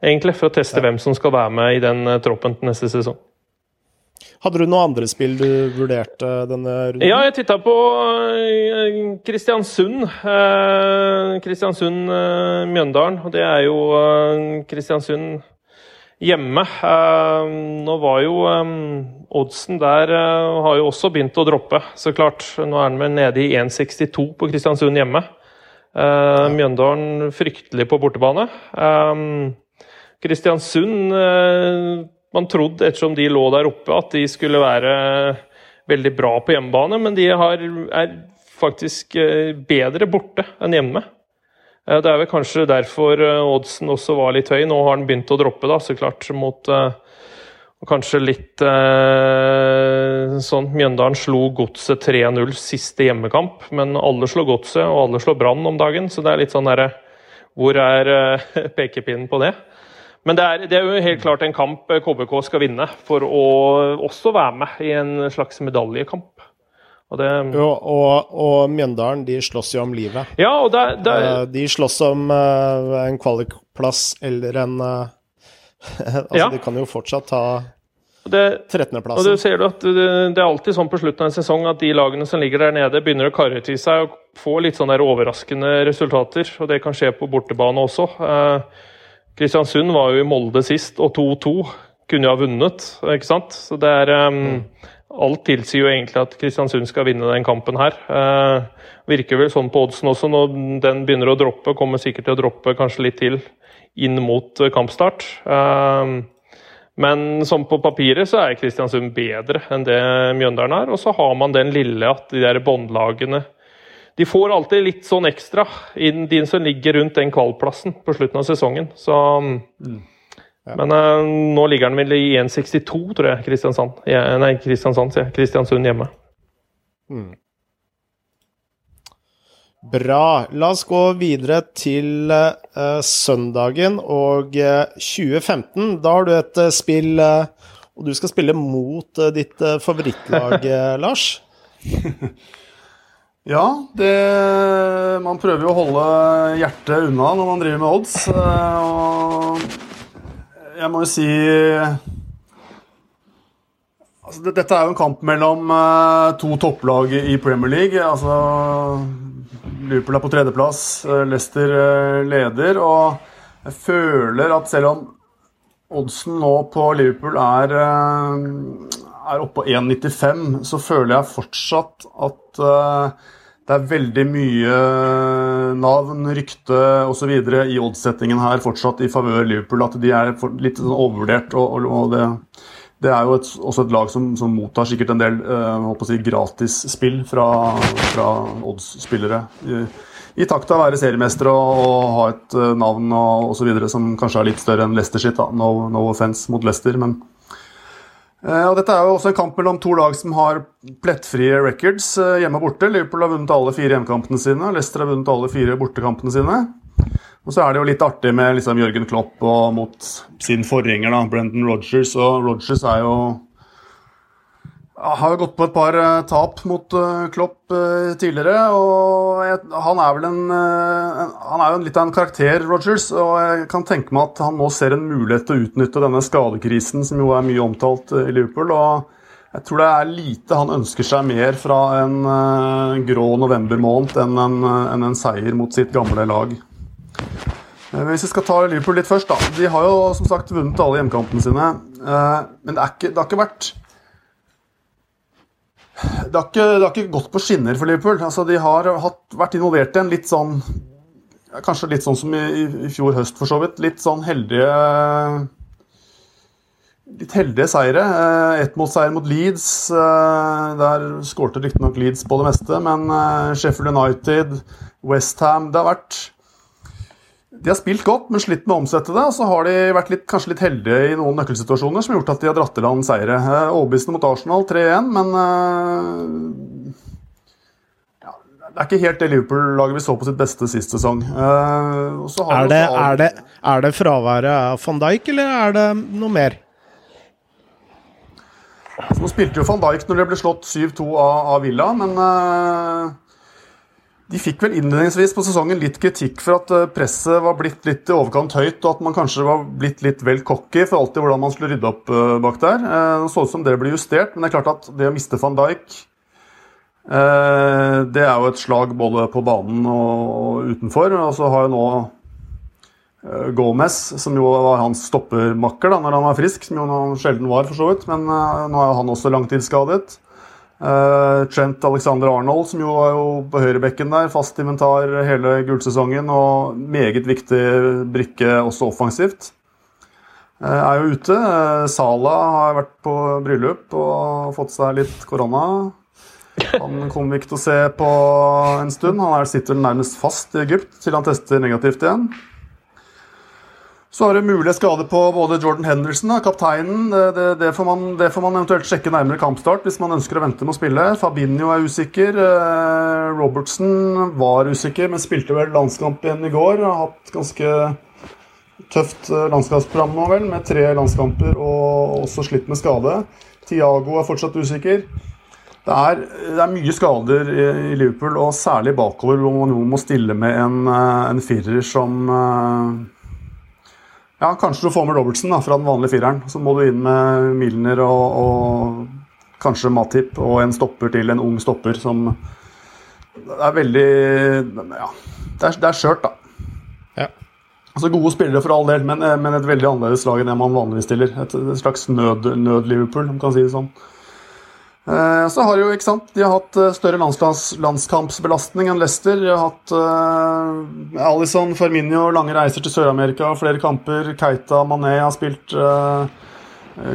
Egentlig, for å teste ja. hvem som skal være med i den uh, troppen til neste sesong. Hadde du noen andre spill du vurderte denne runden? Ja, jeg titta på uh, Kristiansund. Uh, Kristiansund-Mjøndalen. og det er jo Kristiansund hjemme. Eh, nå var jo eh, oddsen der eh, har jo også begynt å droppe, så klart. Nå er den vel nede i 1,62 på Kristiansund hjemme. Mjøndalen fryktelig på bortebane. Kristiansund man trodde, ettersom de lå der oppe, at de skulle være veldig bra på hjemmebane, men de har, er faktisk bedre borte enn hjemme. Eh, det er vel kanskje derfor eh, oddsen også var litt høy. Nå har den begynt å droppe, da, så klart, mot Kanskje litt eh, sånn Mjøndalen slo Godset 3-0 siste hjemmekamp, men alle slår Godset, og alle slår Brann om dagen, så det er litt sånn derre Hvor er eh, pekepinnen på det? Men det er, det er, jo helt klart en kamp KBK skal vinne for å også være med i en slags medaljekamp. Og, det, jo, og, og, Mjøndalen de slåss jo om livet. Ja, og det, det, uh, De slåss om uh, en kvalikplass eller en uh, Altså, ja. De kan jo fortsatt ta 13.-plassen. Og du ser at det, er alltid sånn på slutten av en sesong at de lagene som ligger der nede, begynner å karre til seg og få litt sånne der overraskende resultater. Og det kan skje på bortebane også. Kristiansund var jo i Molde sist, og 2-2 kunne jo ha vunnet, ikke sant? Så det er um, mm alt tilsier jo egentlig at Kristiansund skal vinne den kampen her. Eh, virker vel sånn på oddsen også. Når den begynner å droppe, kommer sikkert til å droppe kanskje litt til inn mot eh, kampstart. Eh, men som på papiret så er Kristiansund bedre enn det Mjøndalen er. Og så har man den lille at de der båndlagene De får alltid litt sånn ekstra, inn de som ligger rundt den kvalplassen på slutten av sesongen. Så mm. Ja. Men uh, nå ligger han vel i 1,62, tror jeg, Kristiansand. Ja, nei, Kristiansand, sier jeg. Kristiansund hjemme. Mm. Bra. La oss gå videre til uh, søndagen og uh, eh, 2015. Da har du et spill Og du skal spille mot ditt favorittlag, Lars. Ja, det, man prøver jo å holde hjertet unna når man driver med odds. Og jeg må jo si altså, Dette er jo en kamp mellom uh, to topplag i Premier League. Altså, Liverpool er på tredjeplass, uh, Leicester uh, leder. Og jeg føler at selv om oddsen nå på Liverpool er, er oppe på 1,95, så føler jeg fortsatt at det er veldig mye navn, rykte osv. i oddsettingen her fortsatt i favør Liverpool. At de er litt sånn overvurdert. og, og det, det, er jo et, også et lag som, som, mottar sikkert en del uh, si, gratisspill fra, fra odds-spillere. I, I, takt av å være seriemestere og, og, ha et uh, navn og osv. som kanskje er litt større enn Leicester sitt. No, no offense mot Leicester, men Eh, og dette er jo også en kamp mellom to lag som har plettfrie records eh, hjemme og borte. Liverpool har vunnet alle fire hjemmekampene sine, Leicester har vunnet alle fire bortekampene sine. Og så er det jo litt artig med liksom Jørgen Klopp og mot sin forgjenger, da, Brendan Rogers. Og Rogers er jo har jo gått på et par uh, tap mot uh, Klopp uh, tidligere. og jeg, Han er vel en, Han er jo litt av en karakter, Rogers. Og jeg kan tenke meg at han nå ser en mulighet til å utnytte denne skadekrisen, som jo er mye omtalt i Liverpool. og jeg tror det er lite han ønsker seg mer fra en grå novembermåned enn en, enn en seier mot sitt gamle lag. Hvis vi skal ta Liverpool litt først, da. De har jo som sagt vunnet alle hjemmekampene sine. Men det, ikke, det har ikke vært det har, ikke, det har, ikke, gått på skinner for Liverpool. Altså, de har hatt, vært involvert i en litt sånn Kanskje litt sånn som i, i, fjor høst, for så vidt. Litt sånn heldige Litt heldige seire. Eh, ett mot seier mot Leeds. Eh, der skårte riktignok Leeds på det meste, men eh, Sheffield United, Westham Det har vært de har spilt godt, men slitt med å omsette det. Og så har de vært litt, kanskje litt heldige i noen nøkkelsituasjoner som har gjort at de har dratt i land seire. Eh, overbevisende mot Arsenal 3-1, men uh, ja, Det er ikke helt det Liverpool-laget vi så på sitt beste sist sesong. Uh, er, det, er, det, er, det, fraværet av van Dijk, eller er det noe mer? Så nå spilte jo van Dijk når det ble slått 7-2 av, av, Villa, men uh, de fikk vel innledningsvis på sesongen litt kritikk for at eh, presset var blitt litt i overkant høyt, og at man kanskje var blitt litt vel cocky for alltid hvordan man skulle rydde opp eh, bak der. Eh, det så ut som det ble justert, men det er klart at det å miste van Dijk det er jo et slag både på banen og utenfor. Og så har jo nå Gomez, som jo var hans stoppermakker da når han var frisk, som jo sjelden var, for så vidt, men nå er han også langtidsskadet. Uh, Trent Alexander Arnold, som jo er jo på høyrebekken der, fast inventar hele gullsesongen og meget viktig brikke også offensivt. er jo ute. Sala har vært på bryllup og fått seg litt korona. Han kommer vi ikke til å se på en stund. Han er, sitter nærmest fast i Egypt til han tester negativt igjen. Så har det mulige skader på både Jordan Henderson, kapteinen. Det, det, får man, det, får man, eventuelt sjekke nærmere kampstart hvis man ønsker å vente med å spille. Fabinho er usikker. Robertsen Robertson var usikker, men spilte vel landskamp igjen i går. Har hatt ganske tøft eh, landskapsprogram nå, vel, med tre landskamper og også slitt med skade. Tiago er fortsatt usikker. Det er, det er, mye skader i, i, Liverpool, og særlig bakover, hvor man må stille med en, eh, en firer som eh, Ja, kanskje du får med Robertsen da, fra den vanlige fireren. Så må du inn med Milner og, og kanskje Matip og en stopper til, en ung stopper som er veldig Ja, det er, det er skjørt, da. Ja. Altså Gode spillere for all del, men, eh, men, et veldig annerledes lag enn det man vanligvis stiller. Et, et slags nød-Liverpool, nød om man kan si det sånn. Eh, så har jo, ikke sant, De har hatt eh, større landskampsbelastning enn Leicester. De har hatt uh, Alison, Ferminio, lange reiser til Sør-Amerika, flere kamper. Keita, Mané har spilt uh,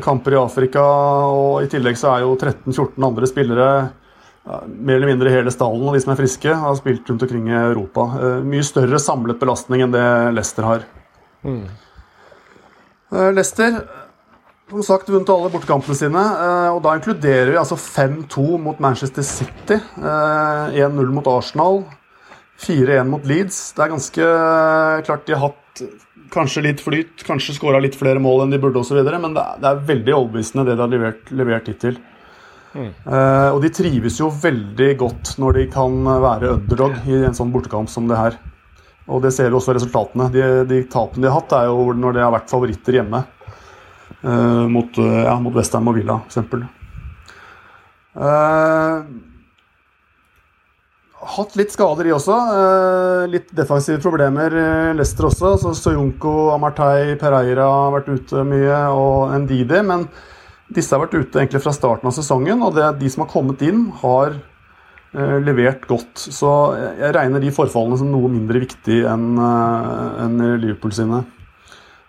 kamper i Afrika. Og i tillegg så er jo 13-14 andre spillere uh, mer eller mindre hele stallen, og de som er friske, har spilt rundt omkring i Europa. mye større samlet belastning enn det Leicester har. Mm. Leicester som sagt vunnet alle bortekampene sine. Eh, og Da inkluderer vi altså 5-2 mot Manchester City, 1-0 eh, mot Arsenal, 4-1 mot Leeds. Det er ganske eh, klart de har hatt kanskje litt flyt, kanskje skåra litt flere mål enn de burde osv., men det er, det er veldig overbevisende det de har levert, levert hittil. Mm. Og de trives jo veldig godt når de kan være underdog i en sånn bortekamp som det her. Og det ser vi også resultatene. De, de tapene de har hatt, er jo når de har vært favoritter hjemme. Uh, mot, uh, ja, mot Westham og Villa, f.eks. Uh, hatt litt skader, i også. Litt defensive problemer. Leicester også. Så Soyunco, Amartey, Pereira har vært ute mye, og Ndidi. Men disse har vært ute egentlig fra starten av sesongen, og det, de som har kommet inn, har levert godt. Så jeg regner de forfallene som noe mindre viktig enn en Liverpool sine.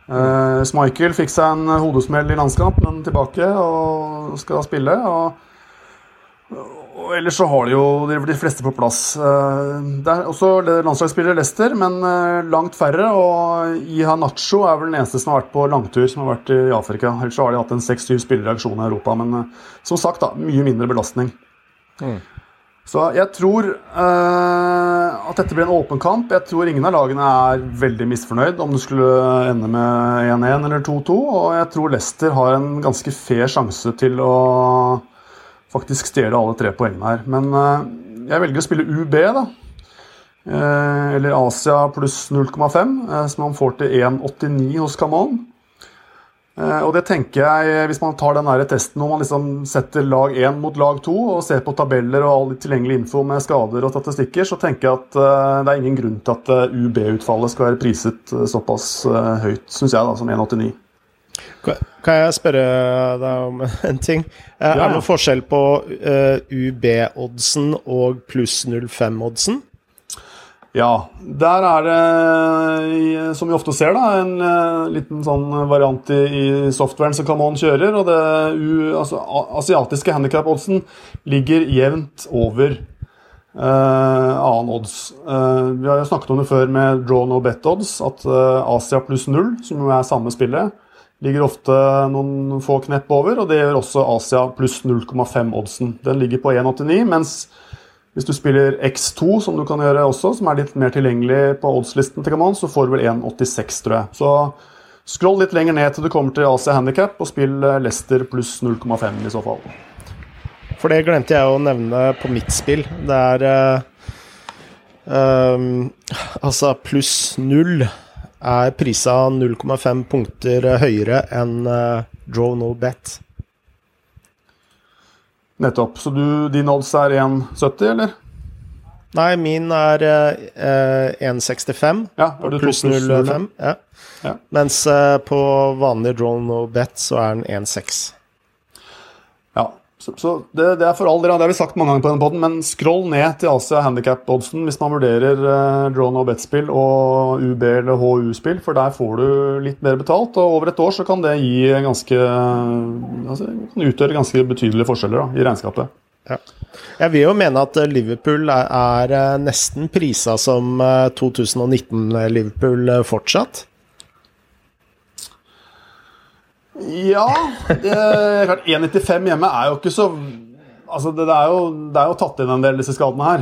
Uh, Schmeichel fikk seg en hodesmell i landskamp, men tilbake og skal spille. Og, og ellers så har de jo de fleste på plass. Uh, det er også landslagsspillere Leicester, men uh, langt færre. Og Iha Nacho er vel den eneste som har vært på langtur som har vært i Afrika. Ellers så har de hatt en seks-syv spillere i aksjon i Europa, men som sagt, da, mye mindre belastning. Mm. Så jeg tror uh, at dette blir en åpen kamp. Jeg tror ingen av lagene er veldig misfornøyd om det skulle ende med 1-1 eller 2-2. Og jeg tror Leicester har en ganske fair sjanse til å faktisk stjele alle tre poengene her. Men uh, jeg velger å spille UB, da. Uh, eller Asia pluss 0,5, som man får til 1,89 hos Camon. Eh, og det tenker jeg, Hvis man tar den testen hvor man liksom setter lag 1 mot lag 2 og ser på tabeller og all tilgjengelig info med skader og statistikker, så tenker jeg at uh, det er ingen grunn til at eh, UB-utfallet skal være priset såpass høyt, syns jeg, da, som 1,89. Kan jeg spørre deg om en ting? Er det noen forskjell på UB-oddsen og pluss 05-oddsen? Ja, der er det, som vi ofte ser, da, en uh, liten sånn variant i, i softwaren som Camon kjører. og det u, altså, Asiatiske handikap-oddsen ligger jevnt over uh, annen odds. Uh, vi har jo snakket om det før med draw no bet odds, at Asia pluss null, som jo er samme spillet, ligger ofte noen få knepp over. Og det gjør også Asia pluss 0,5-oddsen. Den ligger på 1,89, mens hvis du spiller X2, som du kan gjøre også, som er litt mer tilgjengelig på oddslisten til Camon, så får du vel 1,86, tror jeg. Så scroll litt lenger ned til du kommer til AC Handicap, og spill Lester pluss 0,5 i så fall. For det glemte jeg å nevne på mitt spill. Det er um, Altså, pluss null er prisa 0,5 punkter høyere enn uh, draw no bet. Nettopp. Så du, din odds er 1,70, eller? Nei, min er eh, 1,65 ja, pluss 0,5. Ja. ja. Mens eh, på vanlig drone og bet så er den 1,6. Så, så det, det, er for all del, det har vi sagt mange ganger på denne poden, men scroll ned til Asia Handicap-oddsen hvis man vurderer eh, draw no bet-spill og UB eller HU-spill, for der får du litt mer betalt. Og over et år så kan det gi ganske altså, utgjøre ganske betydelige forskjeller da, i regnskapet. Ja. Jeg vil jo mene at Liverpool er, er eh, nesten prisa som 2019-Liverpool fortsatt. Ja det er klart 1,95 hjemme er jo ikke så Altså, det, er jo, det er jo tatt inn en del disse skadene her.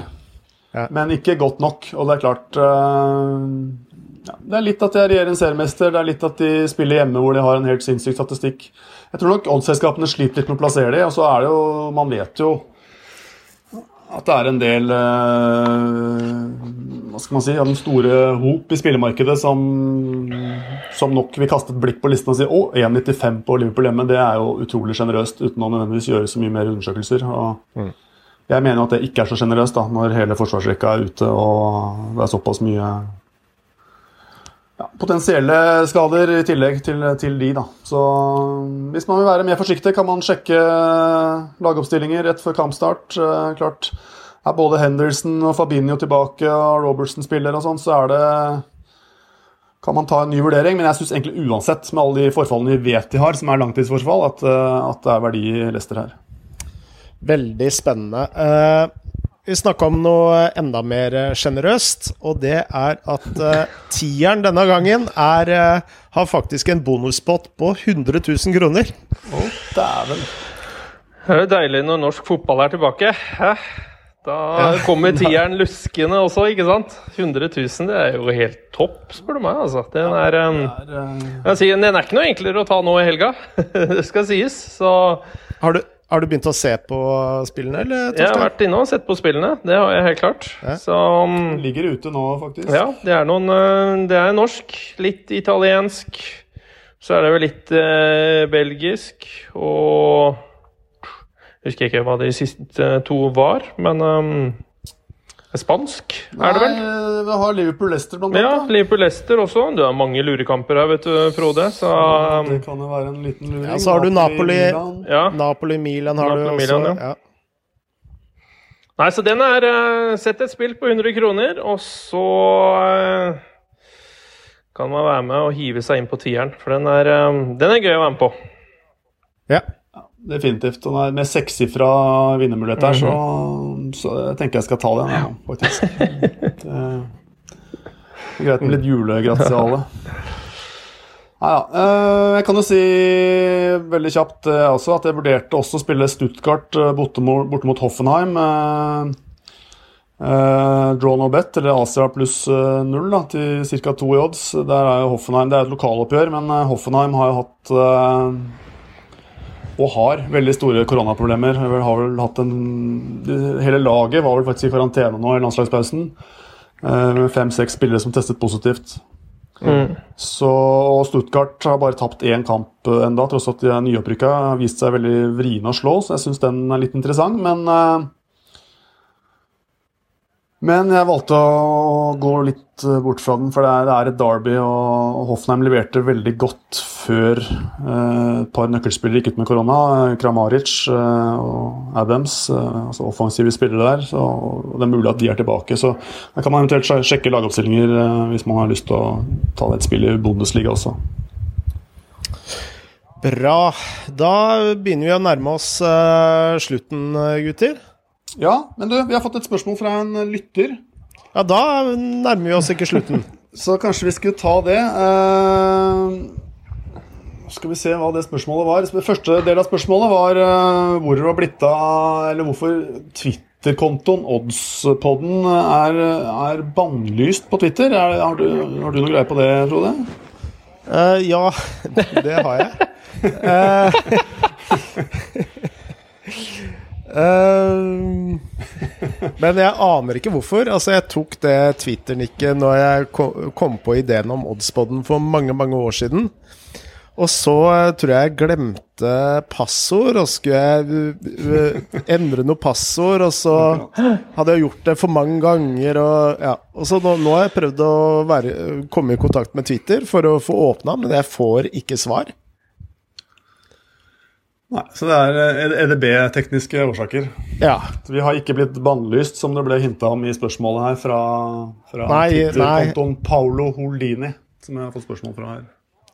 Ja. Men ikke godt nok. Og det er klart uh, ja, Det er litt at de er regjerende seriemester, det er litt at de spiller hjemme hvor de har en helt sinnssyk statistikk. Jeg tror nok oddsselskapene sliter litt med å plassere de, og så er det jo Man vet jo at det er en del uh, hva skal man si, av den store hop i spillemarkedet som, som nok vil kaste et blikk på listen og si å, 1,95 på Liverpool hjemme, det er jo utrolig sjenerøst, uten å nødvendigvis gjøre så mye mer undersøkelser. og mm. Jeg mener at det ikke er så sjenerøst når hele forsvarsrekka er ute og det er såpass mye ja, potensielle skader i tillegg til, til, de. da. Så hvis man vil være mer forsiktig, kan man sjekke lagoppstillinger rett før kampstart. Eh, klart, er både Henderson og Fabinho tilbake og Robertson spiller og sånn, så er det kan man ta en ny vurdering, men jeg syns egentlig uansett, med alle de forfallene vi vet de har, som er langtidsforfall, at, eh, at det er verdi i Leicester her. Veldig spennende. Vi snakka om noe enda mer sjenerøst, og det er at uh, tieren denne gangen er, uh, har faktisk en bonuspott på 100 000 kroner. Å, oh, dæven. Det er deilig når norsk fotball er tilbake. Hæ? Da kommer tieren luskende også, ikke sant? 100 000, det er jo helt topp, spør du meg. altså. Den er, um, sier, den er ikke noe enklere å ta nå i helga, det skal sies. Så har du, har du, begynt å se på spillene, eller? Jeg har vært inne og sett på spillene, det har jeg helt klart. Ja. Så, um, Ligger ute nå, faktisk. Ja, det er, noen, uh, det er norsk, litt italiensk. Så er det jo litt eh, belgisk og jeg husker ikke hva de siste to var, men um, Spansk er det vel? Nei, vi har Liverpool-Lester blant annet. Ja, Liverpool-Lester også. Du har mange lurekamper her, vet du, Frode. Så, um, det kan jo være en liten luring. Ja, så har du Napoli-Milan. Ja. Napoli-Milan har Napoli, du også. Milan, ja. ja. Nei, så den er uh, Sett et spill på 100 kroner, og så uh, kan man være med og hive seg inn på tieren. For den er, um, den er gøy å være med på. Ja definitivt. Og med sekssifra vinnermulighet her, så, -hmm. så jeg tenker jeg skal ta den, ja, faktisk. Det er greit med litt julegratiale. Ja, ja. Eh, jeg kan jo si veldig kjapt også at jeg vurderte også å spille Stuttgart eh, borte mot Hoffenheim. Uh, draw no bet, eller Asia pluss null da, til ca. to i odds. Der er jo Hoffenheim, Det er et lokaloppgjør, men Hoffenheim har jo hatt uh, og har veldig store koronaproblemer. Har vel hatt en, hele laget var vel faktisk i karantene nå i landslagspausen. Eh, med fem-seks spillere som testet positivt. Mm. Så, Stuttgart har bare tapt én kamp enda, tross at de er nyopprykka. Vist seg veldig vriene å slå, så jeg syns den er litt interessant. Men uh, men jeg valgte å gå litt eh, bort fra den, for det er, et derby. Og Hoffenheim leverte veldig godt før eh, et par nøkkelspillere gikk ut med korona. Kramaric eh, og Adams, altså offensive spillere der. Så det er mulig at de er tilbake. Så da kan man eventuelt sjekke lagoppstillinger hvis man har lyst til å ta et spill i Bundesliga også. Bra. Da begynner vi å nærme oss slutten, gutter. Ja, men du, vi har fått et spørsmål fra en lytter. Ja, da nærmer vi oss ikke slutten. Så kanskje vi skulle ta det. Uh, skal vi se hva det spørsmålet var. Første del av spørsmålet var uh, hvor det var blitt av Eller hvorfor Twitter-kontoen Oddspodden er, er bannlyst på Twitter. Er, har, du, har, du, noe greie på det, Frode? Uh, ja, det har jeg. Uh, men jeg aner ikke hvorfor. Altså, jeg tok det Twitter-nikket når jeg kom på ideen om Oddspodden for mange, mange år siden. Og så uh, tror jeg jeg glemte passord, og skulle jeg uh, endre noe passord, og så hadde jeg gjort det for mange ganger, og ja. Og så nå, nå har jeg prøvd å være, komme i kontakt med Twitter for å få åpna, men jeg får ikke svar. Nei, Så det er EDB-tekniske årsaker. Ja. Så vi har ikke blitt bannlyst, som det ble hinta om i spørsmålet her fra, fra Twitter-kontoen Paolo Holdini, som jeg har fått spørsmål fra her.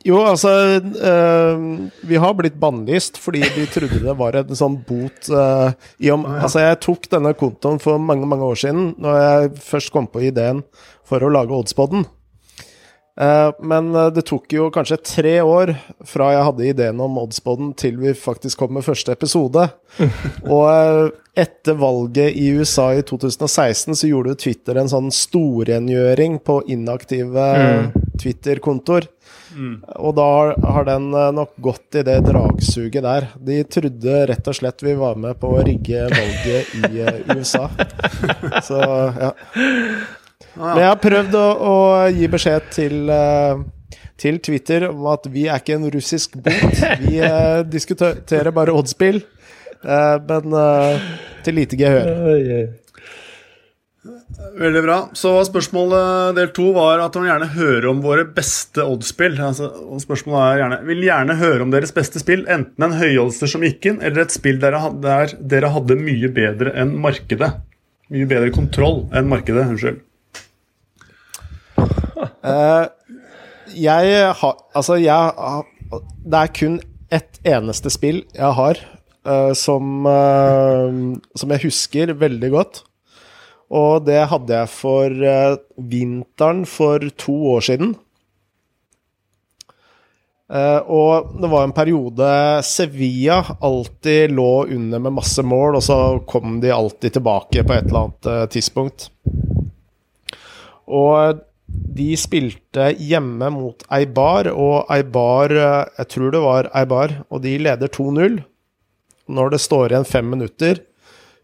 Jo, altså øh, Vi har blitt bannlyst fordi vi trodde det var en sånn bot øh, i om, Ah, ja. Altså, jeg tok denne kontoen for mange, mange år siden, når jeg først kom på ideen for å lage Oddspodden. Eh, men eh, det tok jo kanskje tre år fra jeg hadde ideen om Oddsboden til vi faktisk kom med første episode. Og eh, etter valget i USA i 2016 så gjorde Twitter en sånn storrengjøring på inaktive Twitter-kontoer. Og da har- den nok gått i det dragsuget der. De trodde rett og slett vi var med på å rigge valget i USA. Så ja. Men jeg har prøvd å, å gi beskjed til, eh, til Twitter om at vi er ikke en russisk bot. Vi eh, diskuterer bare oddspill, eh, men eh, til lite gehør. Veldig bra. Så spørsmålet del to var at han gjerne høre om våre beste oddspill. Altså, og spørsmålet er gjerne Vil gjerne høre om deres beste spill, enten en høyoddser som gikk inn, eller et spill der, der dere hadde mye bedre enn markedet. Mye bedre kontroll enn markedet. Unnskyld. Eh, jeg har Altså, jeg har Det er kun ett eneste spill jeg har eh, som, eh, som jeg husker veldig godt. Og det hadde jeg for vinteren for to år siden. Og det var en periode Sevilla alltid lå under med masse mål, og så kom de alltid tilbake på et eller annet tidspunkt. Og de spilte hjemme mot Eibar, og Eibar eh, Jeg tror det var Eibar, og de leder 2-0. Når det står igjen fem minutter,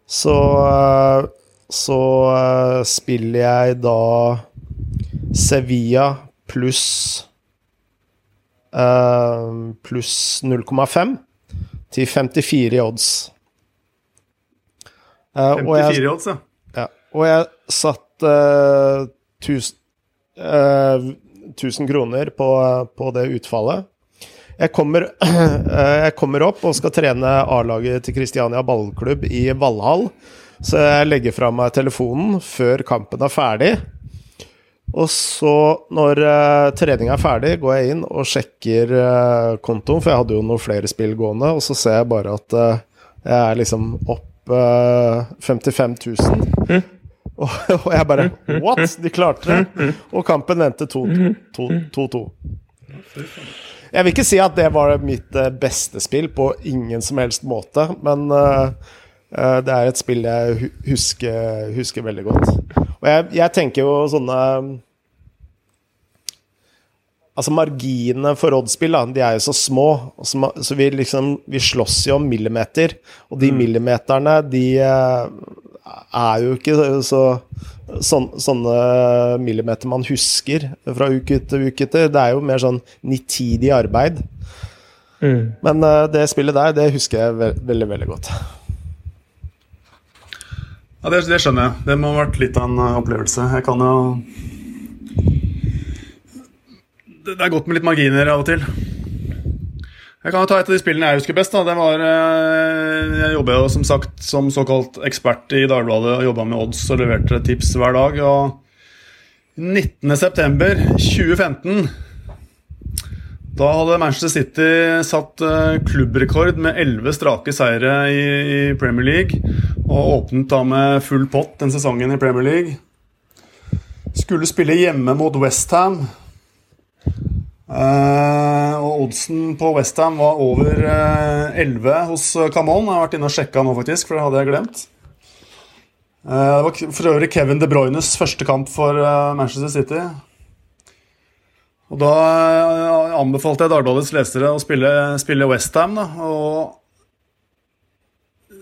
så eh, så eh, spiller jeg da Sevilla pluss pluss 0,5 til 54 i odds. Eh, og jeg- 54 odds, ja. ja, og jeg satt eh, 1000, eh, 1000 kroner på, på det utfallet. Jeg kommer, eh, jeg kommer opp og skal trene A-laget til Kristiania ballklubb i Valhall. Så jeg legger fra meg telefonen før kampen er ferdig. Og så, når uh, treninga er ferdig, går jeg inn og sjekker eh, kontoen, for jeg hadde jo noen flere spill gående, og så ser jeg bare at eh, jeg er liksom opp eh, 55 000. Og, og jeg bare What? De klarte det! Og kampen endte 2-2. Jeg vil ikke si at det var mitt eh, beste spill på ingen som helst måte, men eh, det er et spill jeg husker, husker veldig godt. Og jeg, jeg tenker jo sånne Altså Marginene for oddspill da, de er jo så små, så, så vi liksom Vi slåss jo om millimeter, og de millimeterne, de er jo ikke så sånn, sånne millimeter man husker fra uke til uke til. Det er jo mer sånn nitidig arbeid. Men eh, det spillet der, det husker jeg ve veldig, veldig godt. Ja, det, det skjønner jeg. Det må ha vært litt av en eh, opplevelse. Jeg kan jo det, det er godt med litt marginer av og til. Jeg kan jo ta et av de spillene jeg husker best. da. Det var, eh, Jeg jobber jo som sagt som såkalt ekspert i Dagbladet og jobba med odds og leverte tips hver dag. og 19.9.2015 da hadde Manchester City satt eh, klubbrekord med elleve strake seire i, Premier League. Og åpnet da med full pott den sesongen i Premier League. Skulle spille hjemme mot Westham. Uh, og oddsen på Westham var over uh, 11 hos uh, Camon. Jeg har vært inne og sjekka nå, faktisk, for det hadde jeg glemt. Uh, det var for øvrig Kevin De Bruynes første kamp for eh, Manchester City. Og da eh, anbefalte jeg Dagbladets lesere å spille, spille Westham. Og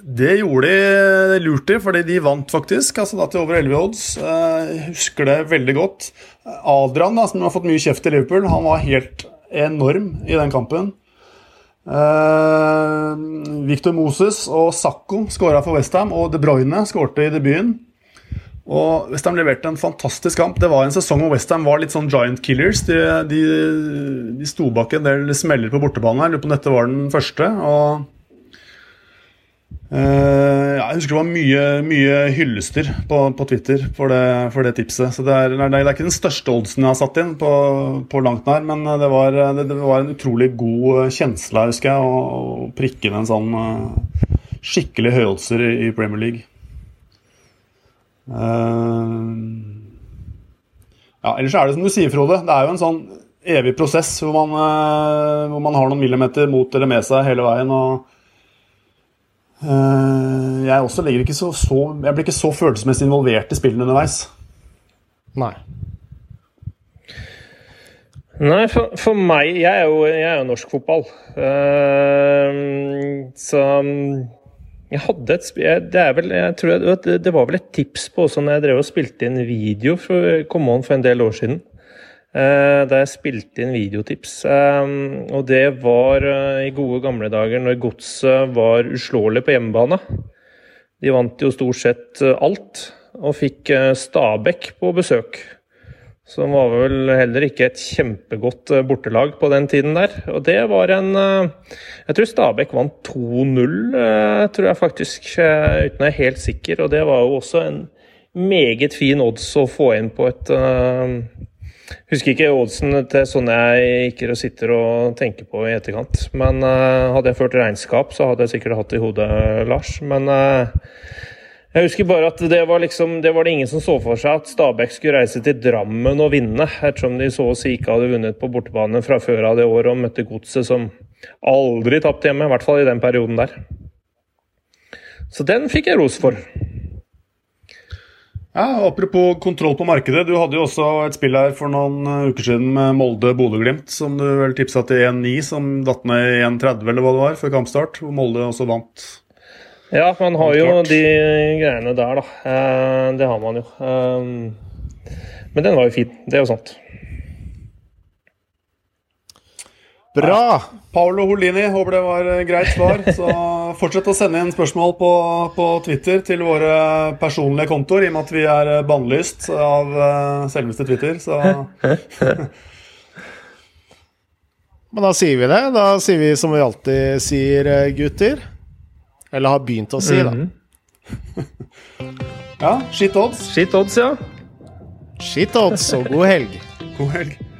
det gjorde de lurt i, fordi de vant faktisk. altså da til over 11 odds. Eh, Jeg husker det veldig godt. Adrian, da, som har fått mye kjeft i Liverpool, han var helt enorm i den kampen. Eh, Victor Moses og Sakko skåra for Westham, og De Bruyne skårte i debuten. Og Westham leverte en fantastisk kamp. Det var en sesong hvor Westham var litt sånn giant killers. De, de, de sto bak en del smeller på bortebane. Jeg lurer på om dette var den første. og jeg husker det var mye, mye hyllester på, på Twitter for det, for det, tipset. Så det er, det er, ikke den største oddsen jeg har satt inn på, på langt nær, men det var, det, det var, en utrolig god kjensle, husker jeg, å, å prikke inn en sånn skikkelig høyoddser i, i, Premier League. Ja, ellers er det som du sier, Frode. Det er jo en sånn evig prosess hvor man, hvor man har noen millimeter mot eller med seg hele veien. og Eh, jeg også ikke så, så, Jeg blir ikke så følelsesmessig involvert i spillene underveis. Nei. Nei, for, for meg Jeg er jo, jeg er jo norsk fotball. Uh, så jeg hadde et det, er vel, jeg tror jeg, det var vel et tips på også når jeg drev og spilte inn video for, kom on, for en del år siden. Eh, da jeg spilte inn videotips. Eh, og det var eh, i gode gamle dager når Godset var uslåelig på hjemmebane. De vant jo stort sett alt, og fikk Stabæk på besøk. Som var vel heller ikke et kjempegodt bortelag på den tiden der. Og det var en Jeg tror Stabæk vant 2-0, tror jeg faktisk, uten å være helt sikker. Og det var jo også en meget fin odds å få inn på et Husker ikke oddsen til sånn jeg ikke sitter og tenker på i etterkant. Men uh, hadde jeg ført regnskap, så hadde jeg sikkert hatt det i hodet, Lars. Men uh, jeg husker bare at det var, liksom, det var det ingen som så for seg at Stabæk skulle reise til Drammen og vinne, ettersom de så å si ikke hadde vunnet på bortebane fra før av det året og møtte Godset, som aldri tapte hjemme, i hvert fall i den perioden der. Så den fikk jeg ros for. Ja, Apropos kontroll på markedet. Du hadde jo også et spill her for noen eh, uker siden med Molde-Bodø-Glimt, som du vel tipsa til 1-9, som datt ned i 1-30 eller hva det var, før kampstart. Hvor Molde også vant. Ja, man har jo de greiene der, da. Eh, det har man jo. Eh, men den var jo fin. Det er jo sant. Bra! Paolo Holini, håper det var greit svar. Så fortsett å sende inn spørsmål på, på, Twitter til våre personlige kontoer, i og med at vi er bannlyst av uh, selveste Twitter, så Men da sier vi det. Da sier vi som vi alltid sier, eh, gutter. Eller har begynt å si, da. Mm -hmm. ja, shit odds. Shit odds, ja. Shit odds, og god helg. God helg.